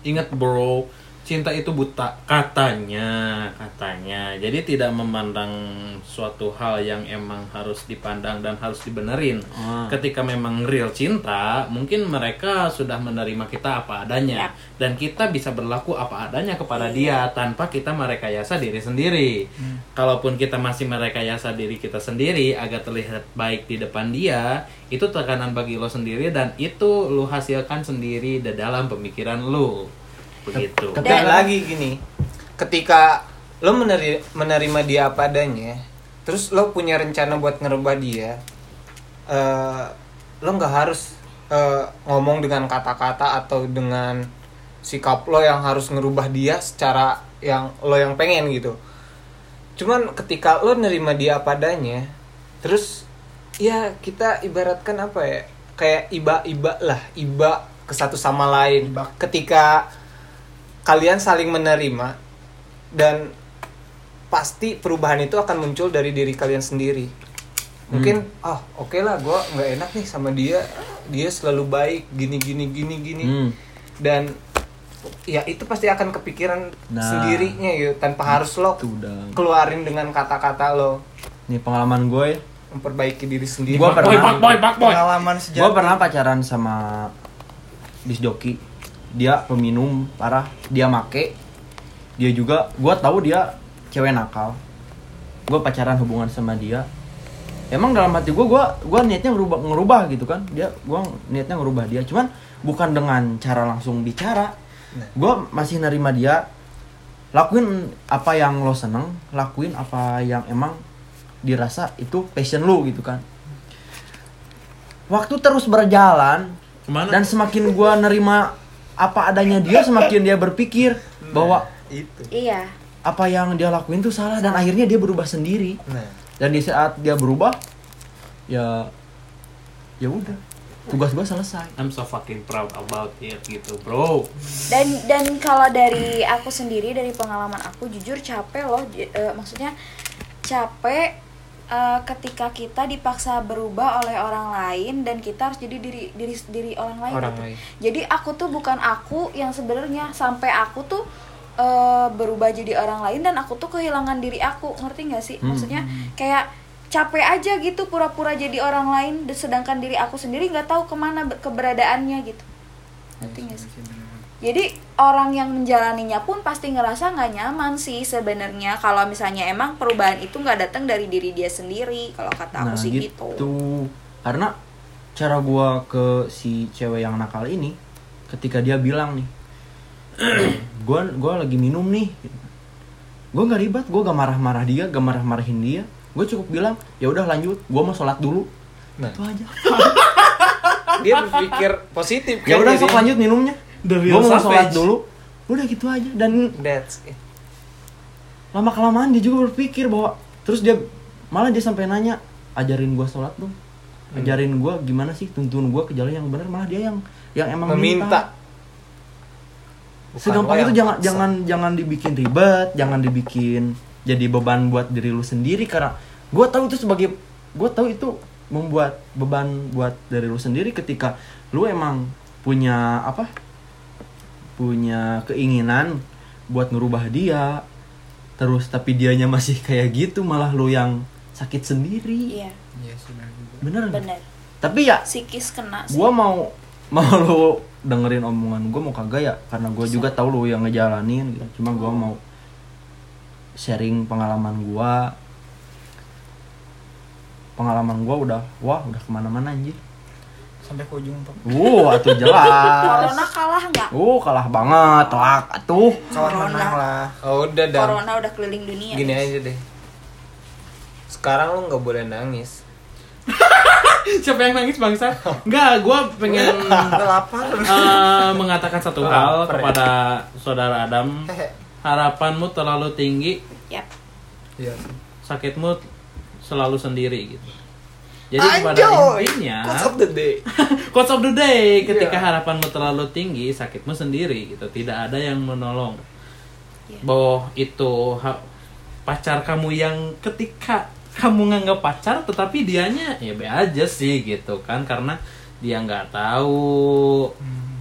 Ingat bro, cinta itu buta katanya, katanya. Jadi tidak memandang suatu hal yang emang harus dipandang dan harus dibenerin. Ah. Ketika memang real cinta, mungkin mereka sudah menerima kita apa adanya Yap. dan kita bisa berlaku apa adanya kepada dia tanpa kita merekayasa diri sendiri. Kalaupun kita masih merekayasa diri kita sendiri agar terlihat baik di depan dia, itu tekanan bagi lo sendiri dan itu lu hasilkan sendiri di dalam pemikiran lu. Begitu. Dan- lagi gini ketika lo meneri- menerima dia apa adanya terus lo punya rencana buat ngerubah dia eh, lo nggak harus eh, ngomong dengan kata-kata atau dengan sikap lo yang harus ngerubah dia secara yang lo yang pengen gitu. Cuman ketika lo nerima dia apa adanya terus ya kita ibaratkan apa ya kayak iba-iba lah iba ke satu sama lain. Ketika kalian saling menerima dan pasti perubahan itu akan muncul dari diri kalian sendiri mungkin ah oke lah gue nggak enak nih sama dia dia selalu baik gini gini gini gini Hmm. dan ya itu pasti akan kepikiran Nah. sendirinya gitu tanpa harus lo udah. keluarin dengan kata-kata lo Ini pengalaman gue. memperbaiki diri sendiri Gua Boy, pernah- boy, boy. pengalaman Gue pernah pacaran sama bis joki. Dia peminum parah. Dia make. Dia juga. Gue tahu dia cewek nakal. Gue pacaran hubungan sama dia. emang dalam hati gue gue gue niatnya ngerubah ngerubah gitu kan dia gue niatnya ngerubah dia cuman bukan dengan cara langsung bicara gue masih nerima dia lakuin apa yang lo seneng lakuin apa yang emang dirasa itu passion lo gitu kan waktu terus berjalan Ke mana? dan semakin gue nerima apa adanya dia semakin dia berpikir bahwa itu. Iya. apa yang dia lakuin tuh salah dan akhirnya dia berubah sendiri. Nah. Dan di saat dia berubah ya ya udah tugas gua selesai. I'm so fucking proud about it gitu bro. Dan dan kalau dari aku sendiri dari pengalaman aku jujur capek loh j- eh, maksudnya capek eh, ketika kita dipaksa berubah oleh orang lain dan kita harus jadi diri diri diri orang lain Orang gitu. lain. jadi aku tuh bukan aku yang sebenarnya sampai aku tuh eh, berubah jadi orang lain dan aku tuh kehilangan diri aku. Ngerti nggak sih? Maksudnya kayak capek aja gitu pura-pura jadi orang lain dan sedangkan diri aku sendiri nggak tahu ke mana ber- keberadaannya gitu. Ngerti nggak sih jadi orang yang menjalaninya pun pasti ngerasa nggak nyaman sih sebenarnya kalau misalnya emang perubahan itu nggak datang dari diri dia sendiri kalau kata aku nah sih gitu. gitu. karena cara gua ke si cewek yang nakal ini ketika dia bilang nih <clears throat> gua gua lagi minum nih gua nggak ribet gua gak marah-marah dia gak marah-marahin dia gue cukup bilang ya udah lanjut gua mau sholat dulu Nah. itu aja <laughs> dia berpikir positif ya kan udah sok lanjut minumnya The real gue mau sholat dulu. Udah gitu aja dan that's it. lama kelamaan dia juga berpikir bahwa terus dia malah dia sampai nanya ajarin gua sholat dong. Ajarin gua gimana sih? Tuntun gua ke jalan yang benar malah dia yang yang emang meminta. Bukan segampang itu jangan paksa. jangan jangan dibikin ribet jangan dibikin jadi beban buat diri lu sendiri karena gua tahu itu sebagai gua tahu itu membuat beban buat dari lu sendiri ketika lu emang punya apa punya keinginan buat ngerubah dia terus tapi dianya masih kayak gitu malah lu yang sakit sendiri. Iya. Iya bener bener. Tapi ya psikis kena sih. gua mau mau lu dengerin omongan gua mau kagak ya karena gua juga tahu lu yang ngejalanin gitu. Cuma gua mau sharing pengalaman gua. Pengalaman gua udah wah udah ke mana-mana anjir sampai ke ujung Pak. uh atuh jelas. Corona kalah nggak? Uh kalah banget telak atuh. Kawan Corona. menang lah. Oh udah dan corona udah keliling dunia gini aja deh. Sekarang lu nggak boleh nangis. <laughs> Siapa yang nangis bangsa? Enggak gue pengen <laughs> eh, mengatakan satu hal ya. kepada saudara Adam. Harapanmu terlalu tinggi. Yap. iya. Sakitmu selalu sendiri gitu jadi pada Anjoy! intinya Quotes of the day <laughs> quotes of the day ketika Iya. harapanmu terlalu tinggi sakitmu sendiri gitu tidak ada yang menolong Iya. bahwa itu ha- pacar kamu yang ketika kamu nganggap pacar tetapi dianya ya be aja sih gitu kan karena dia nggak tahu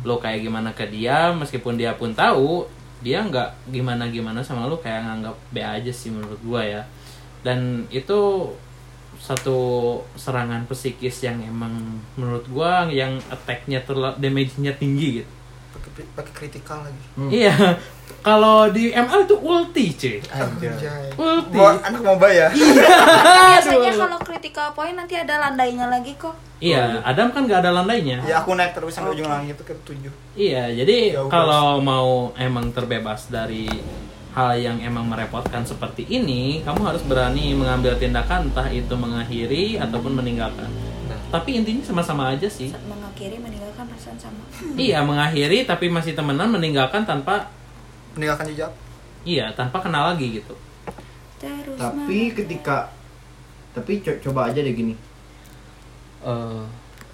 lo kayak gimana ke dia meskipun dia pun tahu dia nggak gimana gimana sama lo kayak nganggap be aja sih menurut gua ya dan itu satu serangan psikis yang emang menurut gua yang attack-nya terlalu damage-nya tinggi gitu. Pakai pakai kritikal lagi. Iya. <laughs> Kalau di ML itu ulti cuy. Anjay. Anjay. Ulti. Mau anak moba <laughs> ya biasanya kalau critical point nanti ada landainya lagi kok. Iya, Adam kan gak ada landainya. ya aku naik terus sampai ujung langit itu ke tujuh. Iya, jadi Jauh, kalau mau emang terbebas dari hal yang emang merepotkan seperti ini, kamu harus berani mengambil tindakan entah itu mengakhiri ataupun meninggalkan. Nah. Tapi intinya sama-sama aja sih. mengakhiri meninggalkan perasaan sama <laughs> iya, mengakhiri tapi masih temenan, meninggalkan tanpa meninggalkan jejak iya, tanpa kenal lagi gitu. terus tapi ketika tapi co- coba aja deh gini eh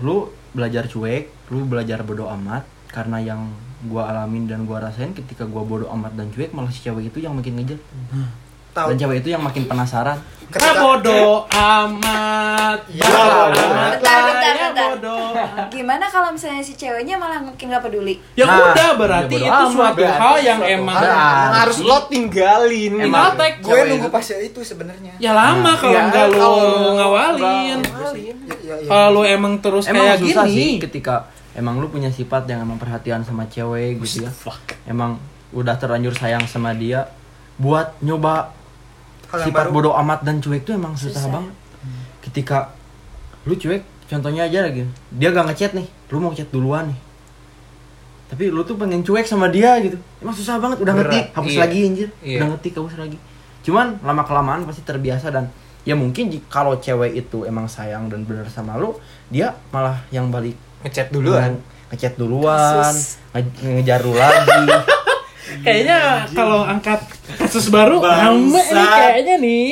lu belajar cuek lu belajar bodoh amat karena yang gua alamin dan gua rasain ketika gua bodoh amat dan cuek malah si cewek itu yang makin ngejar tahu dan cewek itu yang makin penasaran Ah, bodoh amat. Ya, bodoh bodoh. amat. Bentar, bentar, Ya, bentar. bodoh. gimana kalau misalnya si ceweknya malah makin gak peduli Ya Nah, udah berarti ya bodo itu amat. suatu Berarti hal yang suatu emang hal harus lo tinggalin Emang-. Tek, gue nunggu itu. pas itu sebenarnya ya lama kalau Ya, enggak lu kalau ngawalin. ngawalin. ya, ya, ya. Kalau emang terus emang kayak susah gini. sih ketika emang lu punya sifat yang emang perhatian sama cewek gitu ya? Emang udah terlanjur sayang sama dia? Buat nyoba hal yang sifat baru. bodoh amat dan cuek itu emang susah, Susah. banget. Ketika lu cuek contohnya aja lagi. Dia gak ngechat nih lu mau chat duluan nih. Tapi lu tuh pengen cuek sama dia gitu. Emang susah banget udah Berat, ngetik hapus iya. lagi anjir. Iya. udah ngetik hapus lagi. Cuman lama kelamaan pasti terbiasa dan ya mungkin kalau cewek itu emang sayang dan bener sama lu dia malah yang balik ngechat duluan. Ngechat duluan Kasus. nge- ngejar lu lagi. <laughs> Kayaknya kalau angkat kasus baru rame nih kayaknya nih.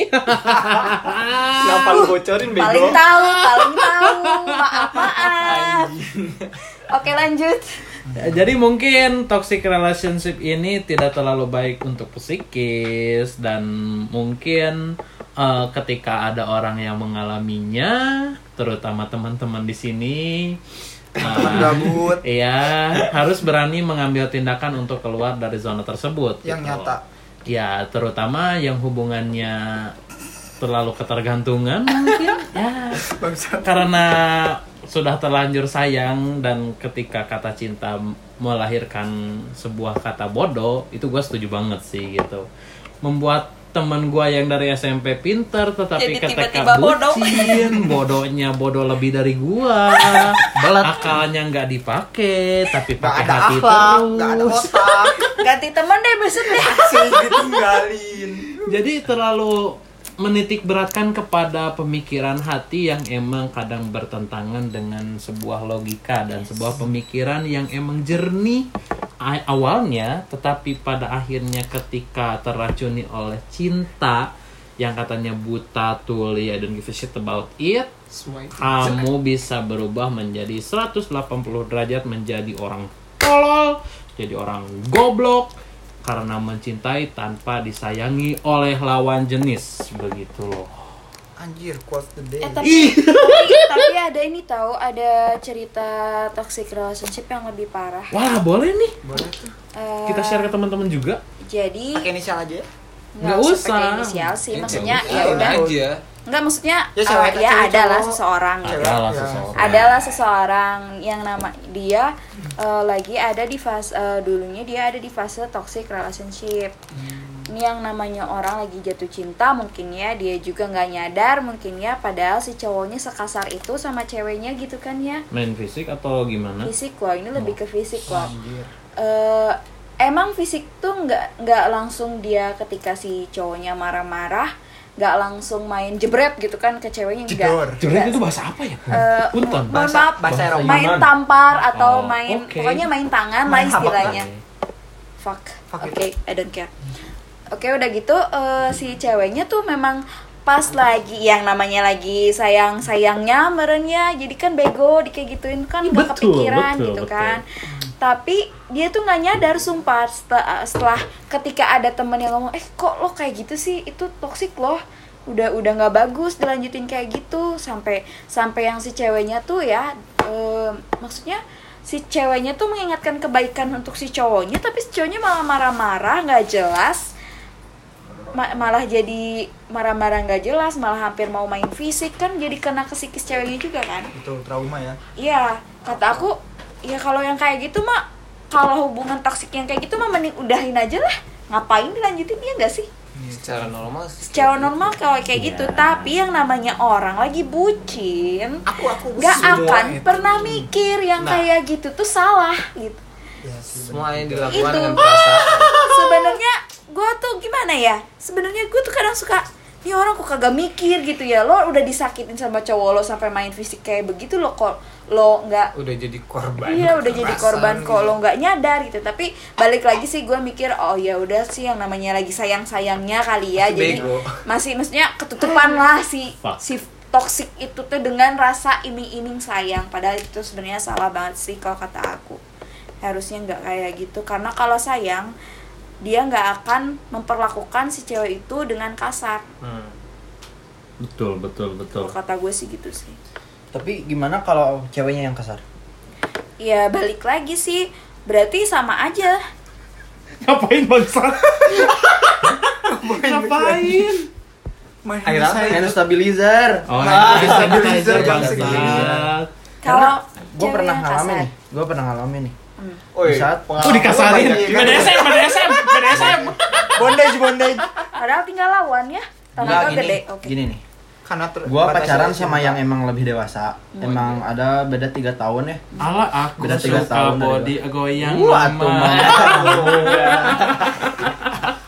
<laughs> kenapa lu bocorin bego? Paling tahu paling tahu maaf maaf oke lanjut. Ya, Jadi mungkin toxic relationship ini tidak terlalu baik untuk psikis dan mungkin eh, ketika ada orang yang mengalaminya, terutama teman-teman di sini, Teman gabut Iya, harus berani mengambil tindakan untuk keluar dari zona tersebut. yang gitu. nyata. Ya, terutama yang hubungannya terlalu ketergantungan mungkin. <laughs> ya, karena sudah terlanjur sayang dan ketika kata cinta melahirkan sebuah kata bodoh, itu gue setuju banget sih gitu. Membuat teman gue yang dari SMP pinter tetapi Jadi ketika bodoh. bucin. Bodohnya bodoh lebih dari gua. Akalnya nggak dipakai tapi pakai hati akhlak, gak ada terus otak. ganti teman deh besok deh. Langsung ditinggalin. jadi terlalu menitik beratkan kepada pemikiran hati yang emang kadang bertentangan dengan sebuah logika dan sebuah pemikiran yang emang jernih awalnya tetapi pada akhirnya ketika terracuni oleh cinta yang katanya buta tuli I don't give a shit about it semua itu kamu <laughs> bisa berubah menjadi 180 derajat menjadi orang tolol, jadi orang goblok karena mencintai tanpa disayangi oleh lawan jenis begitu loh. Anjir, quote the day. eh tapi, tapi tapi ada ini tahu ada cerita toxic relationship yang lebih parah Wah, boleh nih. Boleh tuh. Eh, Kita share ke teman-teman juga. jadi Pakai inisial aja ya. Nggak usah. pakai inisial sih maksudnya Ya ya udah aja Enggak maksudnya Ya, cewek, ya cewek, adalah cowok. seseorang gitu. Adalah Ya. seseorang. Adalah seseorang yang nama dia eh, lagi ada di fase eh, dulunya dia ada di fase toxic relationship. Ini yang namanya orang lagi jatuh cinta mungkin ya dia juga nggak nyadar mungkin ya padahal si cowoknya sekasar itu sama ceweknya gitu kan ya. Main fisik atau gimana? Fisik loh, ini lebih ke fisik loh. Eh emang fisik tuh nggak nggak langsung dia ketika si cowoknya marah-marah nggak langsung main jebret gitu kan ke ceweknya enggak Jebret itu bahasa apa ya? Eh, Punten. mohon Bahasa- bahasa Eropa. main Yunan. tampar atau Oh, main oke. pokoknya main tangan lah Main habak istilahnya fuck Fuck oke I don't care oke udah gitu eh, si ceweknya tuh memang pas lagi yang namanya lagi sayang sayangnya merenya jadi kan bego di kayak gituin kan Betul, kepikiran betul, gitu betul. kan. Tapi dia tuh nggak nyadar sumpah setelah, setelah ketika ada temen yang ngomong eh kok lo kayak gitu sih? Itu toksik loh. Udah udah nggak bagus dilanjutin kayak gitu. Sampai sampai yang si ceweknya tuh ya eh, maksudnya si ceweknya tuh mengingatkan kebaikan untuk si cowoknya tapi si cowoknya malah marah-marah nggak jelas Ma- malah jadi marah-marah nggak jelas malah hampir mau main fisik kan jadi kena ke psikis ceweknya juga kan Itu trauma ya. Iya, kata aku, ya kalau yang kayak gitu mah, kalau hubungan toksik yang kayak gitu mah mending udahin aja lah. Ngapain dilanjutin ya nggak sih? secara normal sih Secara normal kalau kayak Iya. gitu, tapi yang namanya orang lagi bucin, Aku aku nggak akan itu. pernah mikir yang Nah. kayak gitu tuh salah gitu. Ya, semua yang dilakukan Itu. dengan perasaan <laughs> Sebenarnya gue tuh gimana ya? Sebenarnya gue tuh kadang suka ini orang kok kagak mikir gitu ya lo udah disakitin sama cowok lo sampai main fisik kayak begitu lo kok lo nggak udah jadi korban Iya udah jadi korban gitu. kok lo nggak nyadar gitu tapi balik lagi sih gue mikir oh ya udah sih yang namanya lagi sayang sayangnya kali ya Masih jadi bego. masih maksudnya ketutupan lah si Fuck. si toxic itu tuh dengan rasa iming-iming sayang padahal itu sebenarnya salah banget sih kalau kata aku harusnya nggak kayak gitu karena kalau sayang dia nggak akan memperlakukan si cewek itu dengan kasar Hmm. Betul, betul, betul. kalau kata gue sih gitu sih Tapi gimana kalau ceweknya yang kasar? ya balik lagi sih berarti sama aja Ngapain bangsa? Ngapain? Main Air apa saya. Hand stabilizer. Oh, Ah, hand stabilizer jam bangsat. segini. kalau gue pernah ngalamin nih. Gue pernah ngalamin nih. Oi, Di saat- pengalaman Oh, dikasarin. banyak kan? BDSM, BDSM, BDSM. Bondage, bondage. Padahal tinggal lawan ya. Enggak, gini, gede. Oke. gini nih. karena ter- Gua pacaran cinta. sama yang emang lebih dewasa. Emang ada beda tiga tahun ya. Ala aku Beda tiga suka tahun dari body goyang Wah, tuh.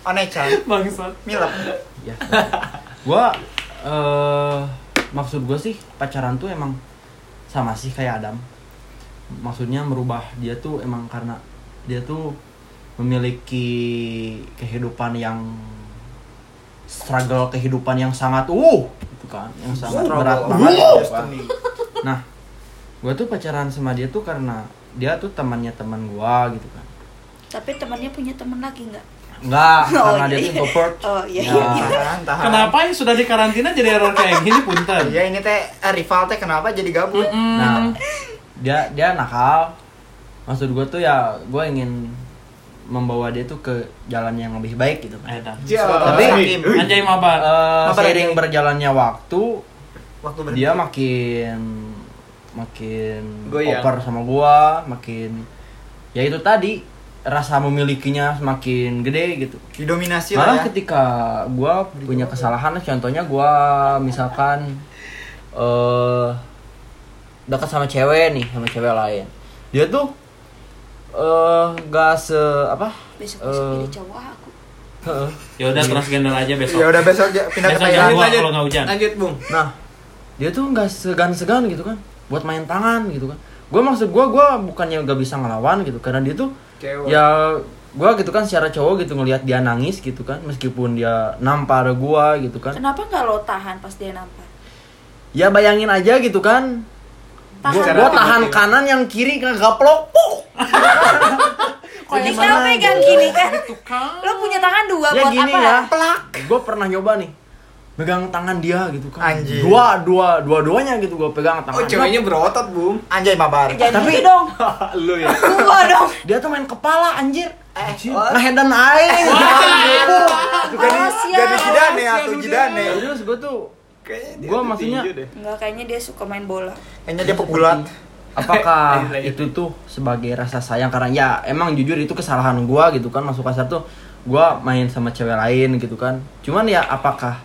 Onechan <laughs> Bangsat. milap ya. Gua eh maksud gua sih pacaran tuh emang sama sih kayak Adam. Maksudnya merubah dia tuh emang karena dia tuh memiliki kehidupan yang struggle kehidupan yang sangat uh gitu kan yang sangat Struggle berat banget gitu kan. destiny. Nah, gue tuh pacaran sama dia tuh karena dia tuh temannya teman gua gitu kan. Tapi temannya punya teman lagi nggak? Enggak, <laughs> Oh, karena dia iya. tuh introvert. <laughs> Oh, iya. Ya, tahan tahan Kenapa yang sudah di karantina jadi error kayak gini punten? Iya ini teh eh, rival teh kenapa jadi gabut? Nah, dia dia nakal. Maksud gue tuh ya gue ingin membawa dia tuh ke jalan yang lebih baik gitu kan. Tapi Anjay mabar. Eh, Apa seiring berjalannya waktu, waktu berhenti. dia makin makin Goyang. over sama gua, makin ya itu tadi rasa memilikinya semakin gede gitu. didominasi Malah lah ya. ketika gua punya kesalahan, contohnya gua misalkan eh dekat sama cewek nih, sama cewek lain. Dia tuh eh gak se apa? Besok jadi cowok aku. heeh. Ya udah transgender aja besok. Ya udah besok aja pindah ke Besok Thailand. jangan gua kalau nggak hujan. Lanjut, Bung. Nah, dia tuh nggak segan-segan gitu kan, buat main tangan gitu kan. Gue maksud gue, gue bukannya gak bisa ngelawan gitu, karena dia tuh Cewek. ya gue gitu kan secara cowok gitu ngelihat dia nangis gitu kan, meskipun dia nampar gue gitu kan. Kenapa nggak lo tahan pas dia nampar? Ya bayangin aja gitu kan, Tahan gue dong. tahan kanan yang kiri gaplok, puk. Kalau <laughs> Jadi kita gimana pegang gitu? gini kan. Lo punya tangan dua Ya buat gini apa? ya, gue pernah nyoba nih, megang tangan dia gitu kan. Anjir. Dua, dua, dua-duanya gitu gue pegang tangan. Oh, ceweknya berotot, Bung. Anjay mabar. Jangan Tapi- gitu dong. <laughs> Lu ya. Gua dong. Dia tuh main kepala anjir. Eh, Ngehedan aing. Itu kan Oh, di siap. jadi jidane atau jidane. Terus gue tuh Kayaknya dia Gua maksudnya- deh. Enggak kayaknya dia suka main bola. Kayaknya dia pegulat. apakah Lanjut, <laughs> lanjut. itu tuh sebagai rasa sayang karena ya emang jujur itu kesalahan gua gitu kan masuk kasar tuh gua main sama cewek lain gitu kan. Cuman ya apakah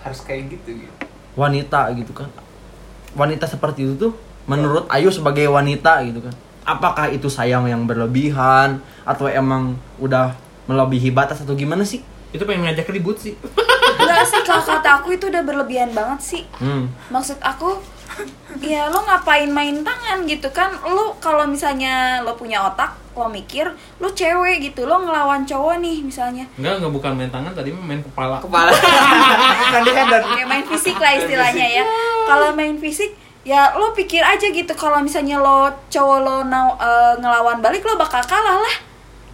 Harus kayak gitu gitu. wanita gitu kan. Wanita seperti itu tuh menurut Ayu sebagai wanita gitu kan. Apakah itu sayang yang berlebihan atau emang udah melebihi batas atau gimana sih? Itu pengen ngajak ribut sih. <laughs> Enggak sih kalau kata aku itu udah berlebihan banget sih. Hmm. Maksud aku ya lo ngapain main tangan gitu kan lo kalau misalnya lo punya otak lo mikir lo cewek gitu lo ngelawan cowok nih misalnya Enggak, enggak bukan main tangan tadi mah main kepala. Kepala. <laughs> Kan main fisik lah istilahnya ya kalau main fisik ya lo pikir aja gitu kalau misalnya lo cowok lo eh, ngelawan balik lo bakal kalah lah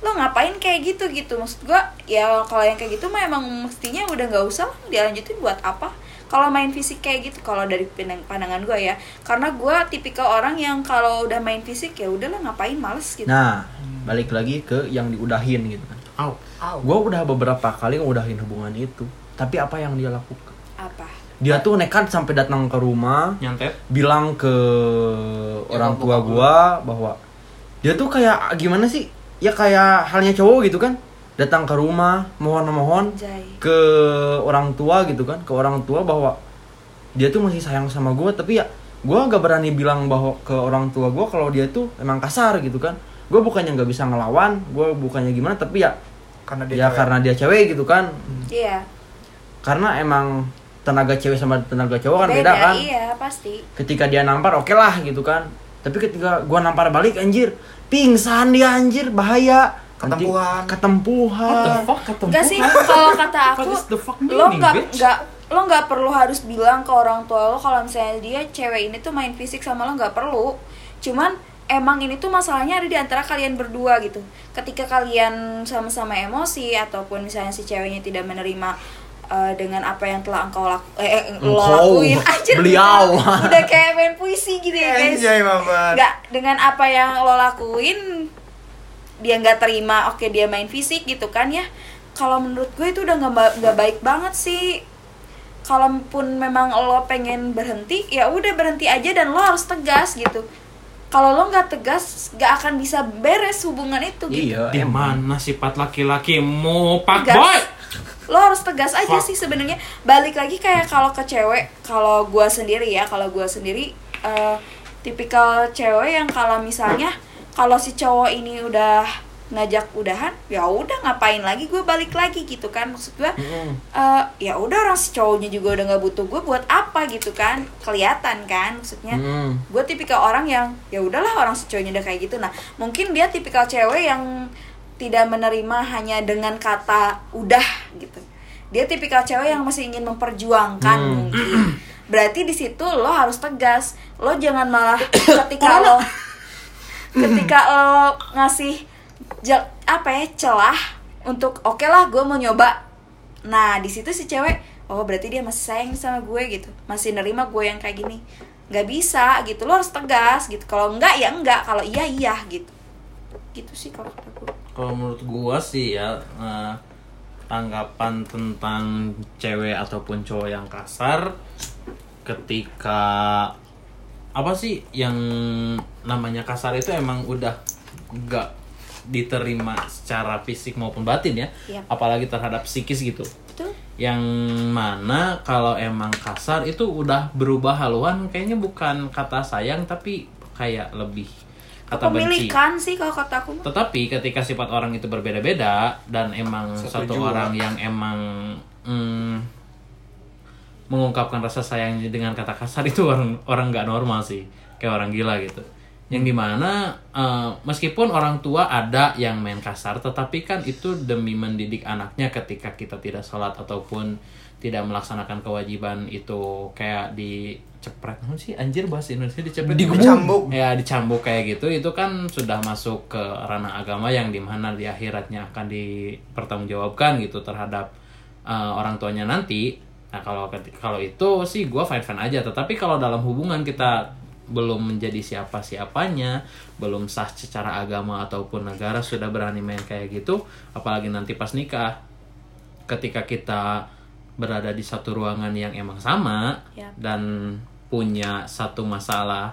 lo ngapain kayak gitu gitu maksud gua ya kalau yang kayak gitu mah emang mestinya udah nggak usah lah dilanjutin buat apa kalau main fisik kayak gitu kalau dari pandang- pandangan gua ya karena gua tipikal orang yang kalau udah main fisik ya udahlah ngapain males gitu Nah, balik lagi ke yang diudahin gitu kan. Au. Gue udah beberapa kali ngudahin hubungan itu, tapi apa yang dia lakukan? apa Dia tuh nekat sampai datang ke rumah, Nyantet. bilang ke orang tua gua bahwa dia tuh kayak gimana sih? Ya kayak halnya cowok gitu kan, datang ke rumah, mohon-mohon Jai ke orang tua gitu kan, ke orang tua bahwa dia tuh masih sayang sama gua, tapi ya gua gak berani bilang bahwa ke orang tua gua kalau dia tuh emang kasar gitu kan. Gue bukannya nggak bisa ngelawan, gue bukannya gimana, tapi ya Karena dia ya cewek. karena dia cewek gitu kan. Iya. Karena emang tenaga cewek sama tenaga cowok kan beda, kan. iya pasti. Ketika dia nampar oke lah gitu kan. Tapi ketika gua nampar balik anjir pingsan dia anjir bahaya Nanti Ketempuhan. ketempuhan What the fuck ketemu? Enggak sih, kalau kata aku, What is the fuck lo nggak nggak lo nggak perlu harus bilang ke orang tua lo kalau misalnya dia cewek ini tuh main fisik sama lo nggak perlu. Cuman emang ini tuh masalahnya ada di antara kalian berdua gitu. Ketika kalian sama-sama emosi ataupun misalnya si ceweknya tidak menerima eh, dengan apa yang telah engkau laku eh, eh, lo Engkau, lakuin. <laughs> Anjir, beliau. udah, udah kayak main puisi gitu ya guys. Anjay nggak dengan apa yang lo lakuin dia nggak terima oke dia main fisik gitu kan ya. Kalau menurut gue itu udah nggak nggak baik banget sih. Kalaupun memang lo pengen berhenti ya udah berhenti aja dan lo harus tegas gitu. Kalau lo nggak tegas nggak akan bisa beres hubungan itu gitu. Iya Di mana sifat laki-lakimu, Pak Tegas. Boy? Lo harus tegas aja sih sebenarnya. Balik lagi kayak kalau ke cewek kalau gua sendiri ya kalau gua sendiri eh, tipikal cewek yang kalau misalnya kalau si cowok ini udah ngajak udahan ya udah ngapain lagi gue balik lagi gitu kan. Maksud gue eh, ya udah orang si cowoknya juga udah nggak butuh gue buat apa gitu kan. Kelihatan kan maksudnya. Hmm. gue tipikal orang yang ya udahlah orang si cowoknya udah kayak gitu. Nah mungkin dia tipikal cewek yang tidak menerima hanya dengan kata udah gitu. Dia tipikal cewek yang masih ingin memperjuangkan Hmm. mungkin. Berarti di situ lo harus tegas. Lo jangan malah <coughs> ketika lo ketika lo ngasih jel- apa ya celah untuk oke lah gue mau nyoba. Nah di situ si cewek oh berarti dia masih sayang sama gue gitu. Masih nerima gue yang kayak gini. Nggak bisa gitu. Lo harus tegas gitu. Kalau enggak ya enggak kalau iya iya gitu. Gitu sih kalau kata gue Kalau menurut gua sih ya eh, tanggapan tentang cewek ataupun cowok yang kasar ketika apa sih yang namanya kasar itu emang udah nggak diterima secara fisik maupun batin ya, Iya. apalagi terhadap psikis gitu. itu Yang mana kalau emang kasar itu udah berubah haluan kayaknya bukan kata sayang tapi kayak lebih kata benci. sih kalau kata aku. Tetapi ketika sifat orang itu berbeda-beda dan emang Satu satu orang yang emang mm, mengungkapkan rasa sayangnya dengan kata kasar <laughs> itu orang orang nggak normal sih, kayak orang gila gitu. Yang di mana eh, meskipun orang tua ada yang main kasar, tetapi kan itu demi mendidik anaknya ketika kita tidak sholat ataupun tidak melaksanakan kewajiban itu kayak dicepret. Apa sih? Anjir bahasa Indonesia dicepret. Dicambuk. ya dicambuk kayak gitu. Itu kan sudah masuk ke ranah agama yang di mana di akhiratnya akan dipertanggungjawabkan gitu terhadap uh, orang tuanya nanti. Nah kalau kalau itu sih gue fine fine aja. Tetapi kalau dalam hubungan kita belum menjadi siapa siapanya belum sah secara agama ataupun negara sudah berani main kayak gitu apalagi nanti pas nikah ketika kita berada di satu ruangan yang emang sama Yap. dan punya satu masalah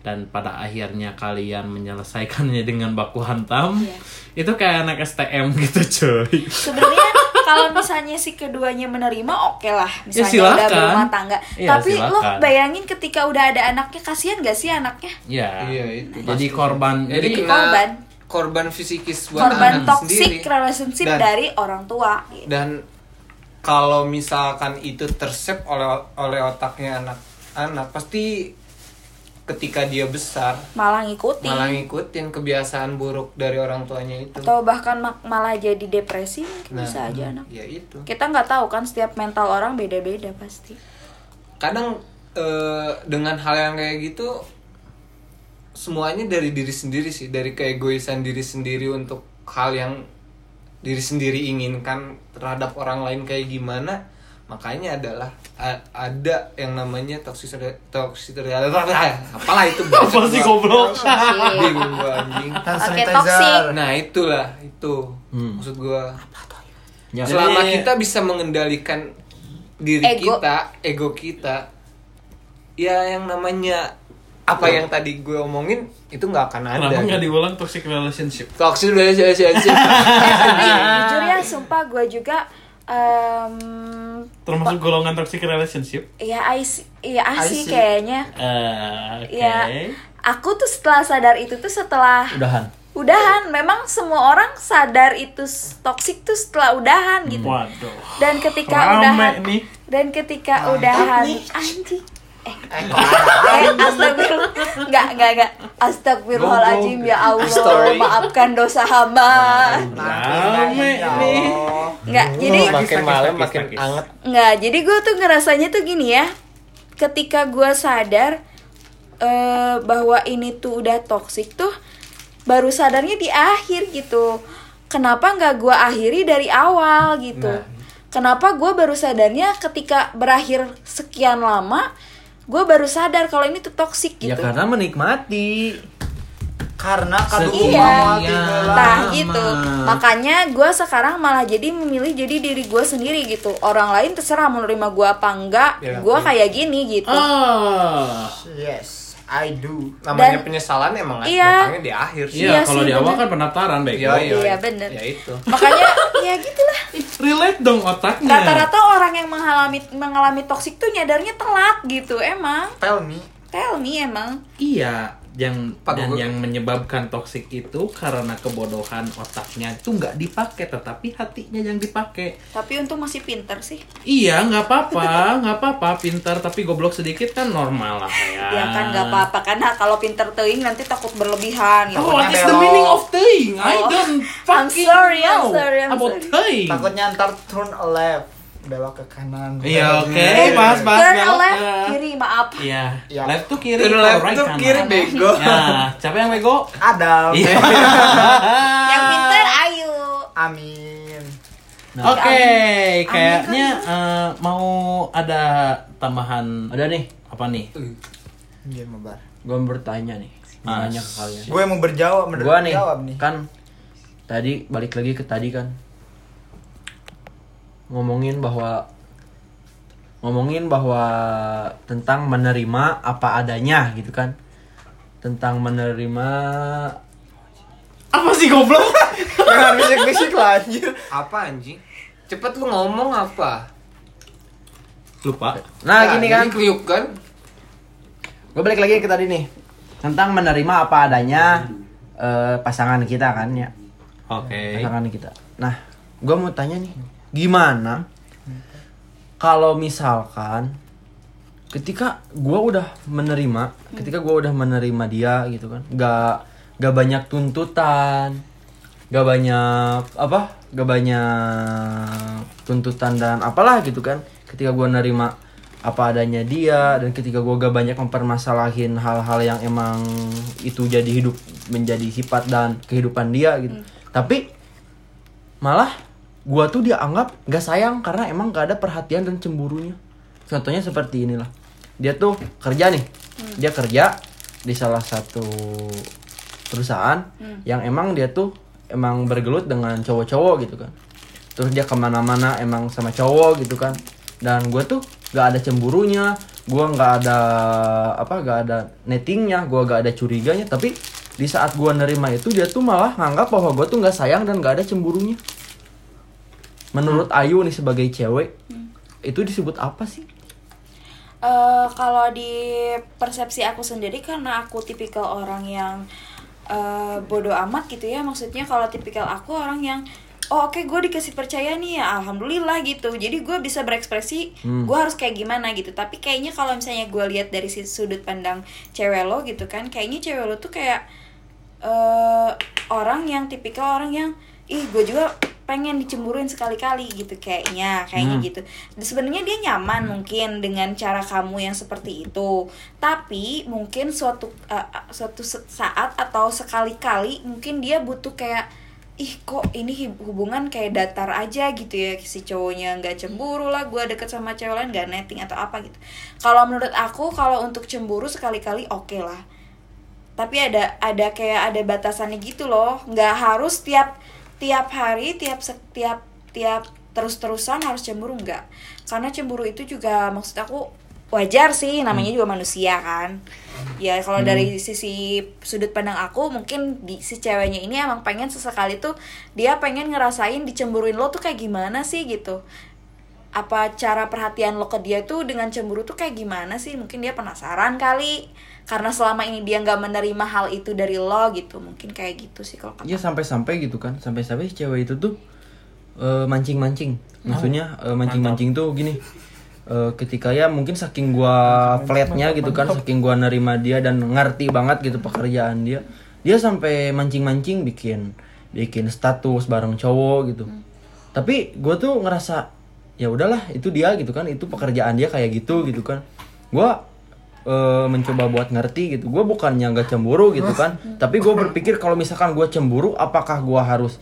dan pada akhirnya kalian menyelesaikannya <laughs> dengan baku hantam Iya. itu kayak anak STM <laughs> gitu cuy sebenarnya kalau misalnya si keduanya menerima oke lah misalnya Ya, udah silakan. berumah tangga Iya, tapi lo silakan. bayangin ketika udah ada anaknya kasihan gak sih anaknya ya Iya, itu jadi pasti. korban Jadi korban. korban fisikis buat korban anak toxic sendiri. relationship Dan- dari orang tua gitu. dan kalau misalkan itu tersep oleh oleh otaknya anak-anak pasti ketika dia besar malah ngikutin. malah ngikutin kebiasaan buruk dari orang tuanya itu. Atau bahkan malah jadi depresi Nah, bisa aja anak. ya itu. Kita nggak tahu kan setiap mental orang beda-beda pasti. Kadang eh, dengan hal yang kayak gitu semuanya dari diri sendiri sih. Dari keegoisan diri sendiri untuk hal yang diri sendiri inginkan terhadap orang lain kayak gimana makanya adalah a- ada yang namanya toxic toxic <laughs> apalah itu apa sih goblok? Bingung gua anjing. Oke, toxic. nah itulah itu. Hmm. maksud gua. Ya. selama Jadi- kita bisa mengendalikan diri Ego. kita ego kita ya yang namanya apa yang tadi gue omongin itu nggak akan ada. Kenapa nggak diulang toxic relationship? Toxic relationship. <laughs> Jujur ya sumpah gue juga em, termasuk golongan toxic relationship ya I see, ya I I see see. kayaknya Eh, oke ya aku tuh setelah sadar itu tuh setelah Udahan. udahan memang semua orang sadar itu toxic tuh setelah udahan gitu waduh dan ketika Rame udahan nih. dan ketika udahan anjing eh eh astagfirullah. Enggak enggak enggak astagfirullahaladzim ya Allah. Maafkan dosa hamba. Enggak jadi makin malam makin anget. Nggak, jadi gue tuh ngerasanya tuh gini ya. Ketika gue sadar eh, Bahwa ini tuh udah toxic tuh Baru sadarnya di akhir gitu. Kenapa nggak gue akhiri dari awal gitu? Nah. Kenapa gue baru sadarnya ketika berakhir sekian lama Gue baru sadar kalau ini tuh toxic Ya gitu karena menikmati. Karena kadu Iya. Iya. tinggalan. Nah gitu Makanya gue sekarang malah jadi memilih jadi diri gue sendiri gitu Orang lain terserah mau nerima gue apa enggak Ya, Gue iya. kayak gini gitu ah Yes. I do namanya Dan- penyesalan emang Iya. datangnya di akhir sih Iya, Iya kalau di awal bener. kan pendaftaran baik. Iya, Iya, bener. ya itu makanya <laughs> ya gitulah Relate dong otaknya. rata-rata orang yang mengalami mengalami toksik tuh nyadarnya telat gitu emang tell me tell me emang Iya, yang Pak dan yang menyebabkan toksik itu karena kebodohan otaknya itu nggak dipakai, tetapi hatinya yang dipakai. tapi untung masih pinter sih Iya, nggak apa-apa, <laughs> nggak apa-apa. Pintar tapi goblok sedikit kan normal lah ya. ya kan nggak apa-apa karena kalau pinter teing nanti takut berlebihan gitu Oh, what is the meaning of teing? I Oh. don't <laughs> I'm fucking sorry, I'm know sorry, I'm about sorry. teing. takutnya ntar turn left belok ke kanan Iya, oke. Belok ke Pas, kiri. pas. turn belok left ke- kiri maaf Iya, Iya. left tuh kiri, Turn left right tuh kanan. kiri bego Ya, siapa yang bego? Adam Iya. <laughs> yang pinter ayo amin Oke, Amin. kayaknya eh, mau ada tambahan Ada nih, apa nih? Iya, mabar. gue bertanya nih, Mas. nanya ke kalian. Gue mau berjawab, Gua nih, jawab nih. kan tadi balik lagi ke tadi kan ngomongin bahwa ngomongin bahwa tentang menerima apa adanya gitu kan tentang menerima Apa sih goblok? <laughs> Jangan bisik-bisik lah anjir. apa anjing cepet lu ngomong apa Lupa. nah gini kan kriuk kan gue balik lagi ke tadi nih tentang menerima apa adanya eh, pasangan kita kan ya Oke. pasangan kita. Nah, gue mau tanya nih, gimana? Kalau misalkan ketika gue udah menerima, ketika gue udah menerima dia gitu kan, gak gak banyak tuntutan, gak banyak apa, gak banyak tuntutan dan apalah gitu kan, ketika gue nerima apa adanya dia dan ketika gue gak banyak mempermasalahin hal-hal yang emang itu jadi hidup menjadi sifat dan kehidupan dia gitu. Tapi malah gua tuh dia anggap gak sayang karena emang gak ada perhatian dan cemburunya. Contohnya seperti inilah. Dia tuh kerja nih. Dia kerja di salah satu perusahaan yang emang dia tuh emang bergelut dengan cowok-cowok gitu kan. Terus dia ke mana-mana emang sama cowok gitu kan. Dan gue tuh gak ada cemburunya gue nggak ada apa gak ada nettingnya gue gak ada curiganya. Tapi di saat gue nerima itu dia tuh malah nganggap bahwa gue tuh nggak sayang dan gak ada cemburunya menurut Ayu nih sebagai cewek itu disebut apa sih? Eh, kalau di persepsi aku sendiri karena aku tipikal orang yang eh, bodoh amat gitu ya. Maksudnya kalau tipikal aku orang yang oh oke gue dikasih percaya nih ya alhamdulillah gitu. Jadi gue bisa berekspresi gue harus kayak gimana gitu. Tapi kayaknya kalau misalnya gue lihat dari sudut pandang cewek lo gitu kan kayaknya cewek lo tuh kayak eh orang yang tipikal orang yang ih gue juga pengen dicemburuin sekali-kali gitu kayaknya kayaknya gitu. Dan sebenarnya dia nyaman mungkin dengan cara kamu yang seperti itu. Tapi mungkin suatu eh, suatu saat atau sekali-kali mungkin dia butuh kayak ih kok ini hubungan kayak datar aja gitu ya si cowoknya. Nggak cemburu lah gue deket sama cewek lain nggak netting atau apa gitu. Kalau menurut aku kalau untuk cemburu sekali-kali oke lah. Tapi ada ada kayak ada batasannya gitu loh. Nggak harus tiap tiap hari tiap setiap tiap terus-terusan harus cemburu nggak karena cemburu itu juga maksud aku wajar sih namanya juga manusia kan. Ya kalau dari sisi sudut pandang aku mungkin di si ceweknya ini emang pengen sesekali tuh dia pengen ngerasain dicemburuin lo tuh kayak gimana sih gitu. Apa cara perhatian lo ke dia tuh dengan cemburu tuh kayak gimana sih? Mungkin dia penasaran kali karena selama ini dia nggak menerima hal itu dari lo gitu mungkin kayak gitu sih kalau Iya sampai-sampai gitu kan sampai-sampai si cewek itu tuh eh, mancing-mancing. Maksudnya eh, mancing-mancing tuh gini eh, ketika ya mungkin saking gua flatnya gitu kan saking gua nerima dia dan ngerti banget gitu pekerjaan dia dia sampai mancing-mancing bikin bikin status bareng cowok gitu. Tapi gue tuh ngerasa ya udahlah itu dia gitu kan itu pekerjaan dia kayak gitu gitu kan. Gua eh, mencoba buat ngerti gitu. Gue bukannya nggak cemburu gitu kan. Tapi gue berpikir kalau misalkan gue cemburu apakah gue harus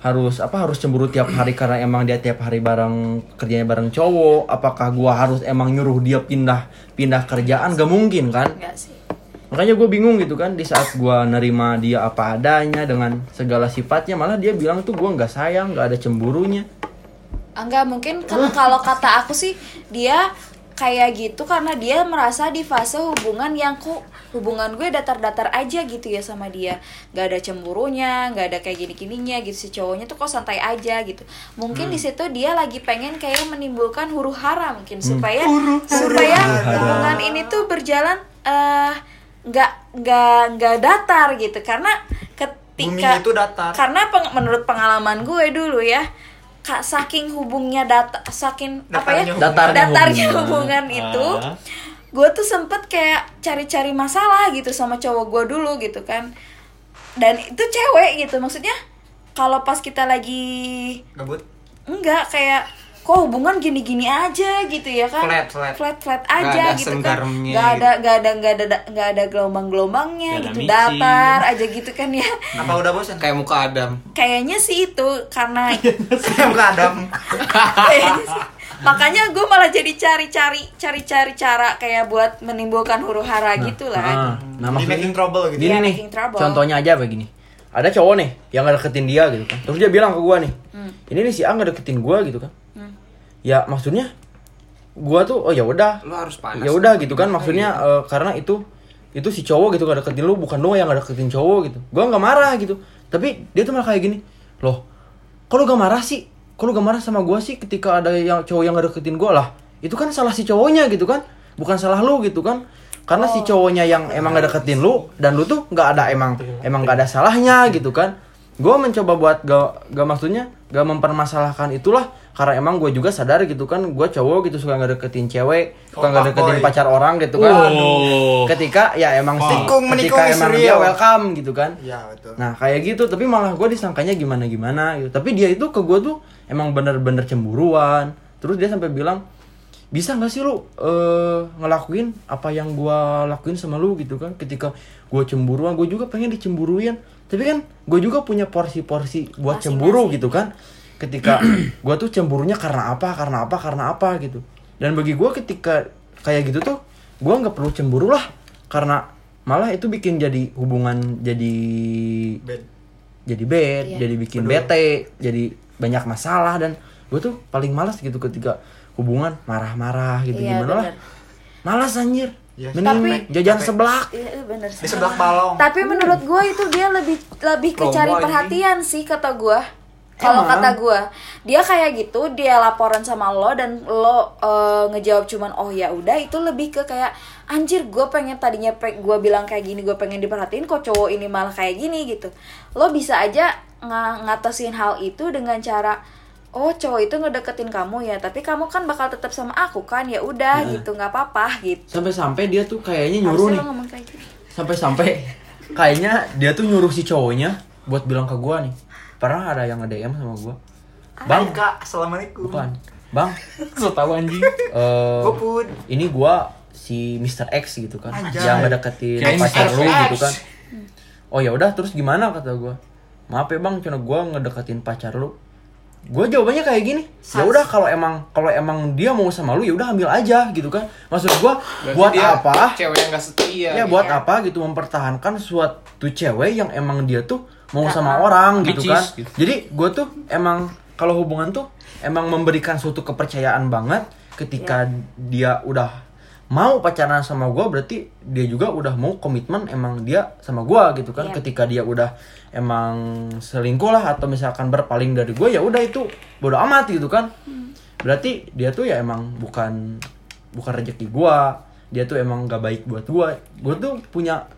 harus apa harus cemburu tiap hari karena emang dia tiap hari bareng kerjanya bareng cowok? Apakah gue harus emang nyuruh dia pindah pindah kerjaan? Gak mungkin kan? Sih. Makanya gue bingung gitu kan di saat gue nerima dia apa adanya dengan segala sifatnya malah dia bilang tuh gue nggak sayang nggak ada cemburunya. Enggak mungkin kalau kalau kata aku sih dia kayak gitu karena dia merasa di fase hubungan yang kok hubungan gue datar-datar aja gitu ya sama dia. Nggak ada cemburunya nggak ada kayak gini-gininya gitu si cowoknya tuh kok santai aja gitu. Mungkin di situ dia lagi pengen kayak menimbulkan huru hara mungkin supaya supaya hubungan ini tuh berjalan eh, nggak nggak nggak datar gitu. Karena ketika itu datar. karena peng- menurut pengalaman gue dulu ya saking hubungnya data saking apa ya Datarnya hubungan. Datarnya datarnya hubungan. hubungan itu Ah. gue tuh sempet kayak cari-cari masalah gitu sama cowok gue dulu gitu kan dan itu cewek gitu maksudnya kalau pas kita lagi Gabut. enggak kayak kok hubungan gini-gini aja gitu ya kan Flat, flat. flat flat aja ada gitu kan nggak gitu. ada nggak ada nggak ada nggak ada gelombang gelombangnya Nggak ada gitu micin. datar aja gitu kan ya <laughs> Apa udah bosan? kayak muka Adam kayaknya sih itu karena <laughs> Saya bukan Adam. kayaknya sih. makanya gue malah jadi cari-cari cari-cari cara kayak buat menimbulkan huru hara gitu lah Ah, nah Di maksudnya making trouble gitu. gini Iya, nih making trouble. contohnya aja begini ada cowok nih yang ngedeketin dia gitu kan. Terus dia bilang ke gua nih Hmm. ini nih si A ngedeketin gua gitu kan. Ya maksudnya gua tuh oh ya udah. Lo harus panas ya udah gitu kan maksudnya eh, karena itu itu si cowok gitu ngedeketin lu bukan lu yang ngedeketin cowok gitu. Gua nggak marah gitu. Tapi dia tuh malah kayak gini loh lu gak marah sih? Lu gak marah sama gua sih ketika ada yang cowok yang ngedeketin gua? Lah itu kan salah si cowoknya gitu kan bukan salah lu gitu kan karena si cowoknya yang emang ngedeketin lu dan lu tuh nggak ada emang emang gak ada salahnya gitu kan. Gua mencoba buat gak, gak maksudnya gak mempermasalahkan itulah karena emang gue juga sadar gitu kan gue cowok gitu suka ngedeketin cewek suka Oh, ngedeketin fuckboy. pacar orang gitu kan. Oh. ketika ya emang sih Tikung ketika menikung emang dia welcome gitu kan. Iya, betul. nah kayak gitu tapi malah gue disangkanya gimana gimana gitu. Tapi dia itu ke gue tuh emang bener-bener cemburuan. Terus dia sampai bilang bisa nggak sih lu eh, ngelakuin apa yang gue lakuin sama lu gitu kan? Ketika gue cemburuan gue juga pengen dicemburuin. Tapi kan gue juga punya porsi-porsi buat cemburu gitu kan? Ketika <clears throat> gue tuh cemburunya karena apa karena apa karena apa gitu. Dan bagi gue ketika kayak gitu tuh gue nggak perlu cemburu lah. Karena malah itu bikin jadi hubungan jadi Bad. jadi bad Iya. jadi bikin bete jadi banyak masalah. Dan gue tuh paling malas gitu ketika hubungan marah-marah gitu Iya, gimana lah malas anjir Iya. mending Tapi- jajan Tapi- seblak Iya bener sih. Di sebelah balong. Tapi menurut gue itu dia lebih lebih ke cari ini. perhatian sih kata gue. Kalau kata gue, dia kayak gitu, dia laporan sama lo dan lo eh, ngejawab cuman oh ya udah itu lebih ke kayak anjir gue pengen tadinya pe gue bilang kayak gini gue pengen diperhatiin kok cowok ini malah kayak gini gitu. Lo bisa aja nga- ngatasin hal itu dengan cara oh cowok itu ngedeketin kamu ya tapi kamu kan bakal tetap sama aku kan ya udah gitu nggak apa-apa gitu. sampai-sampai dia tuh kayaknya nyuruh Harusnya nih kayak gitu. sampai-sampai kayaknya dia tuh nyuruh si cowoknya buat bilang ke gua nih pernah ada yang nge-DM sama gua bang Bang, Kak, assalamualaikum. bukan bang <laughs> So tau anjing. eh Gopud. ini gua si Mr. X gitu kan Anjay. yang ngedeketin pacar Mr. lu X. gitu kan oh ya udah terus gimana kata gua maaf ya bang cuma gua ngedeketin pacar lu gua jawabannya kayak gini ya udah kalau emang kalau emang dia mau sama lu ya udah ambil aja gitu kan. Maksud gua Berarti buat dia apa? cewek yang gak setia ya buat apa gitu mempertahankan suatu cewek yang emang dia tuh mau sama orang gitu kan. gitu. jadi gue tuh emang kalau hubungan tuh emang memberikan suatu kepercayaan banget ketika dia udah mau pacaran sama gue berarti dia juga udah mau komitmen emang dia sama gue gitu kan. Iya. ketika dia udah emang selingkuh lah atau misalkan berpaling dari gue ya udah itu bodo amat gitu kan. Berarti dia tuh ya emang bukan bukan rezeki gue dia tuh emang gak baik buat gue gue tuh punya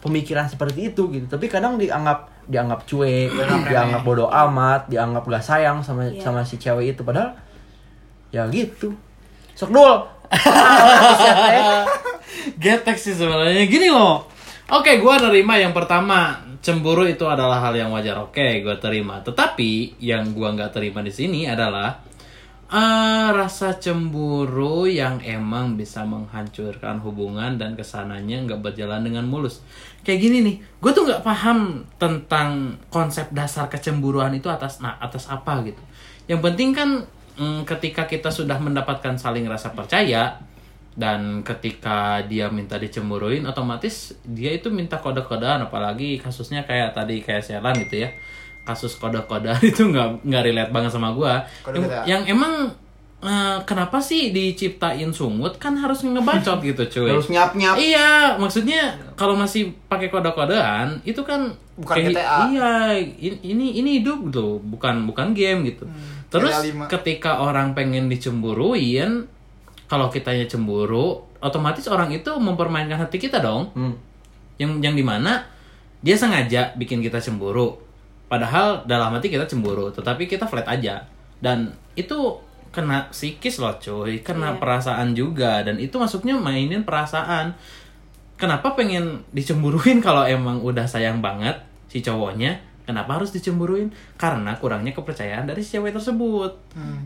pemikiran seperti itu gitu. Tapi kadang dianggap dianggap cuek <clears throat> dianggap bodoh amat dianggap gak sayang sama Iya. sama si cewek itu. Padahal ya gitu. Sok dul <laughs> Getek sih sebenarnya gini loh. Oke, gua nerima yang pertama cemburu itu adalah hal yang wajar. Oke, gua terima. Tetapi yang gua nggak terima di sini adalah eh, rasa cemburu yang emang bisa menghancurkan hubungan dan ke sananya nggak berjalan dengan mulus. Kayak gini nih, gue tuh nggak paham tentang konsep dasar kecemburuan itu atas nah atas apa gitu. Yang penting kan mm, ketika kita sudah mendapatkan saling rasa percaya, dan ketika dia minta dicemburuin otomatis dia itu minta kode-kodean apalagi kasusnya kayak tadi kayak Selan gitu ya. Kasus kode-kodean <laughs> itu nggak nggak relate banget sama gua. Yang, yang emang eh, kenapa sih diciptain sungut? Kan harus ngebacot gitu cuy. Harus nyap-nyap. Iya, maksudnya kalau masih pakai kode-kodean itu kan Bukan kayak- GTA. Iya, in- ini ini hidup tuh, bukan bukan game gitu. Terus GTA 5. ketika orang pengen dicemburuin, kalau kitanya cemburu, otomatis orang itu mempermainkan hati kita dong. Hmm. Yang yang di mana dia sengaja bikin kita cemburu. Padahal dalam hati kita cemburu, tetapi kita flat aja. Dan itu kena psikis loh cuy, kena Iya. perasaan juga dan itu masuknya mainin perasaan. Kenapa pengen dicemburuin kalau emang udah sayang banget si cowoknya? Kenapa harus dicemburuin? Karena kurangnya kepercayaan dari si cewek tersebut.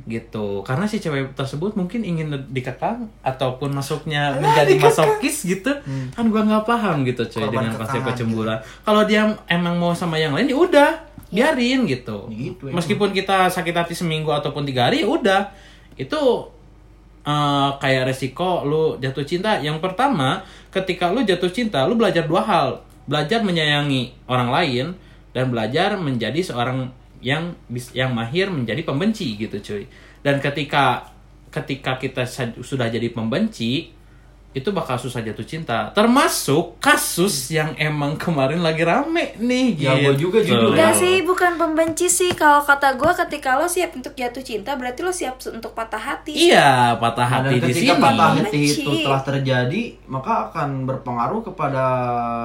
Gitu. Karena si cewek tersebut mungkin ingin dikekang ataupun masuknya menjadi masokis gitu. Kan gua nggak paham gitu cuy Korban dengan konsep kecemburuan. Kalau dia emang mau sama yang lain ya udah, biarin gitu. Gitu, emang. Meskipun kita sakit hati seminggu ataupun tiga hari ya udah. Itu eh, kayak resiko lu jatuh cinta. Yang pertama, ketika lu jatuh cinta, lu belajar dua hal. Belajar menyayangi orang lain dan belajar menjadi seorang yang yang mahir menjadi pembenci gitu cuy. Dan ketika ketika kita sudah jadi pembenci, itu bakal susah jatuh cinta. Termasuk kasus yang emang kemarin lagi rame nih Ya, gitu. juga jujur. Enggak sih, bukan pembenci sih. Kalau kata gue, ketika lo siap untuk jatuh cinta, berarti lo siap untuk patah hati. Iya, patah Nah, hati dan di ketika sini. patah hati Benci. itu telah terjadi, maka akan berpengaruh kepada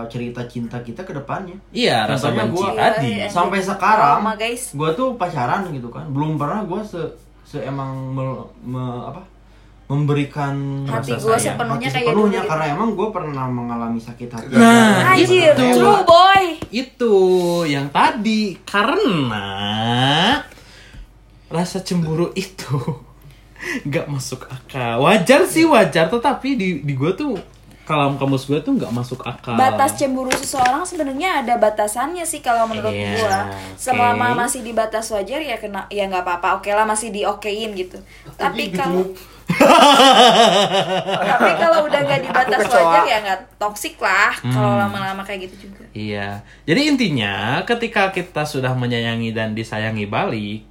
cerita cinta kita ke depannya. Iya, rasa benci gua- tadi. Iya, Sampai sekarang, guys. gue tuh pacaran gitu kan, belum pernah gue se, se emang me- me- apa memberikan Hati Rasa gue sayang. sepenuhnya hati kayak sepenuhnya dulu. karena emang gue pernah mengalami sakit hati. Nah, Anjir, itu. true boy. Itu yang tadi karena rasa cemburu itu <laughs> nggak masuk akal. Wajar sih wajar, tetapi di di gue tuh kalam kamus gue tuh nggak masuk akal. Batas cemburu seseorang sebenarnya ada batasannya sih kalau menurut Iya, gua. oke. Selama masih di batas wajar ya kena ya nggak apa-apa. Oke lah masih diokein gitu. Tapi kalau tapi kalau udah nggak di batas kecoa. wajar ya nggak toksik lah. Kalau Hmm. lama-lama kayak gitu juga. Iya. Jadi intinya ketika kita sudah menyayangi dan disayangi balik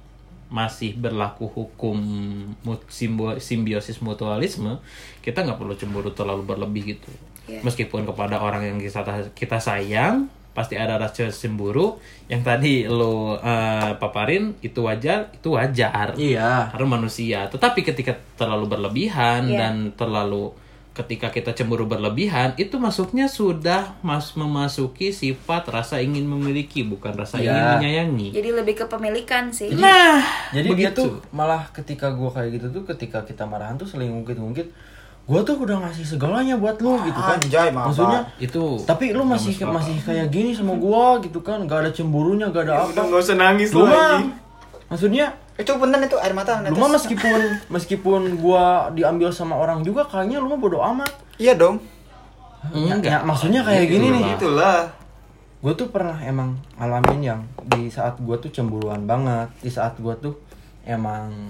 masih berlaku hukum simbiosis mutualisme, kita nggak perlu cemburu terlalu berlebih gitu. Iya. Meskipun kepada orang yang kita kita sayang pasti ada rasa cemburu yang tadi lo eh, paparin itu wajar, itu wajar Iya. karena manusia. Tetapi ketika terlalu berlebihan Iya. dan terlalu ketika kita cemburu berlebihan itu masuknya sudah mas memasuki sifat rasa ingin memiliki bukan rasa Iya. ingin menyayangi. Jadi lebih ke pemilikan sih. Nah, Jadi dia begitu. tuh malah ketika gue kayak gitu tuh ketika kita marahan tuh seling ngungkit-ngungkit gue tuh udah ngasih segalanya buat lu gitu kan. Anjay, Maba. maksudnya itu tapi lu masih masuk masih kayak gini sama gua gitu kan. Gak ada cemburunya gak ada apa. usah nangis lu mah maksudnya Itu bener itu air mata lu mah meskipun meskipun gua diambil sama orang juga kayaknya lu mah bodo amat. Iya dong. enggak. Ya, maksudnya kayak gini nih. Itulah. gue tuh pernah emang ngalamin yang di saat gue tuh cemburuan banget. Di saat gue tuh emang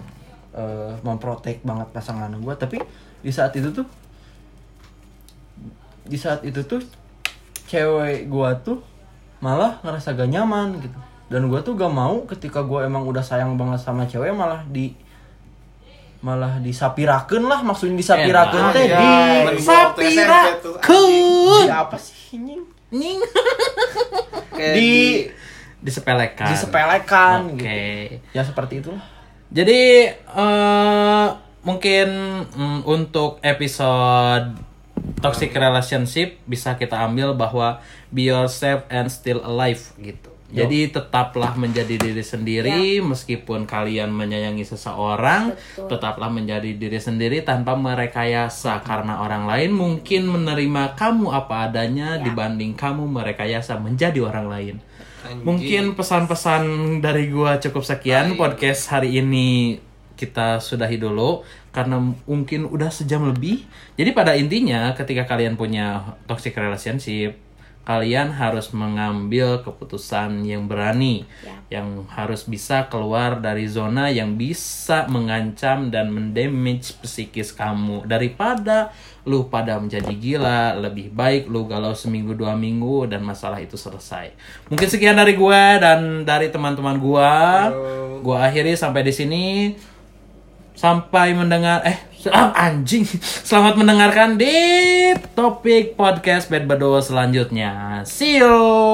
eh, memprotek banget pasangan gue tapi di saat itu tuh di saat itu tuh cewek gue tuh malah ngerasa gak nyaman gitu dan gue tuh gak mau ketika gue emang udah sayang banget sama cewek malah di malah disapirakeun lah maksudnya disapirakeun teh Iya, di iya. Sapira di apa sih nying? <laughs> Nying. Di disepelekan. disepelekan Oke. gitu. Ya seperti itulah. Jadi eh mungkin mm, untuk episode toxic relationship bisa kita ambil bahwa be yourself and still alive gitu. Jadi tetaplah menjadi diri sendiri meskipun kalian menyayangi seseorang, Betul. tetaplah menjadi diri sendiri tanpa merekayasa karena orang lain. Mungkin menerima kamu apa adanya dibanding kamu merekayasa menjadi orang lain. Mungkin pesan-pesan dari gua cukup sekian podcast hari ini kita sudahi dulu karena mungkin udah sejam lebih. Jadi pada intinya ketika kalian punya toxic relationship, kalian harus mengambil keputusan yang berani, yang harus bisa keluar dari zona yang bisa mengancam dan mendamage psikis kamu daripada lu pada menjadi gila, lebih baik lu galau seminggu dua minggu dan masalah itu selesai. Mungkin sekian dari gua dan dari teman-teman gua. Gua akhiri sampai di sini. Sampai mendengar eh ah, anjing. <laughs> Selamat mendengarkan di topik podcast Bad Bedo selanjutnya. See you.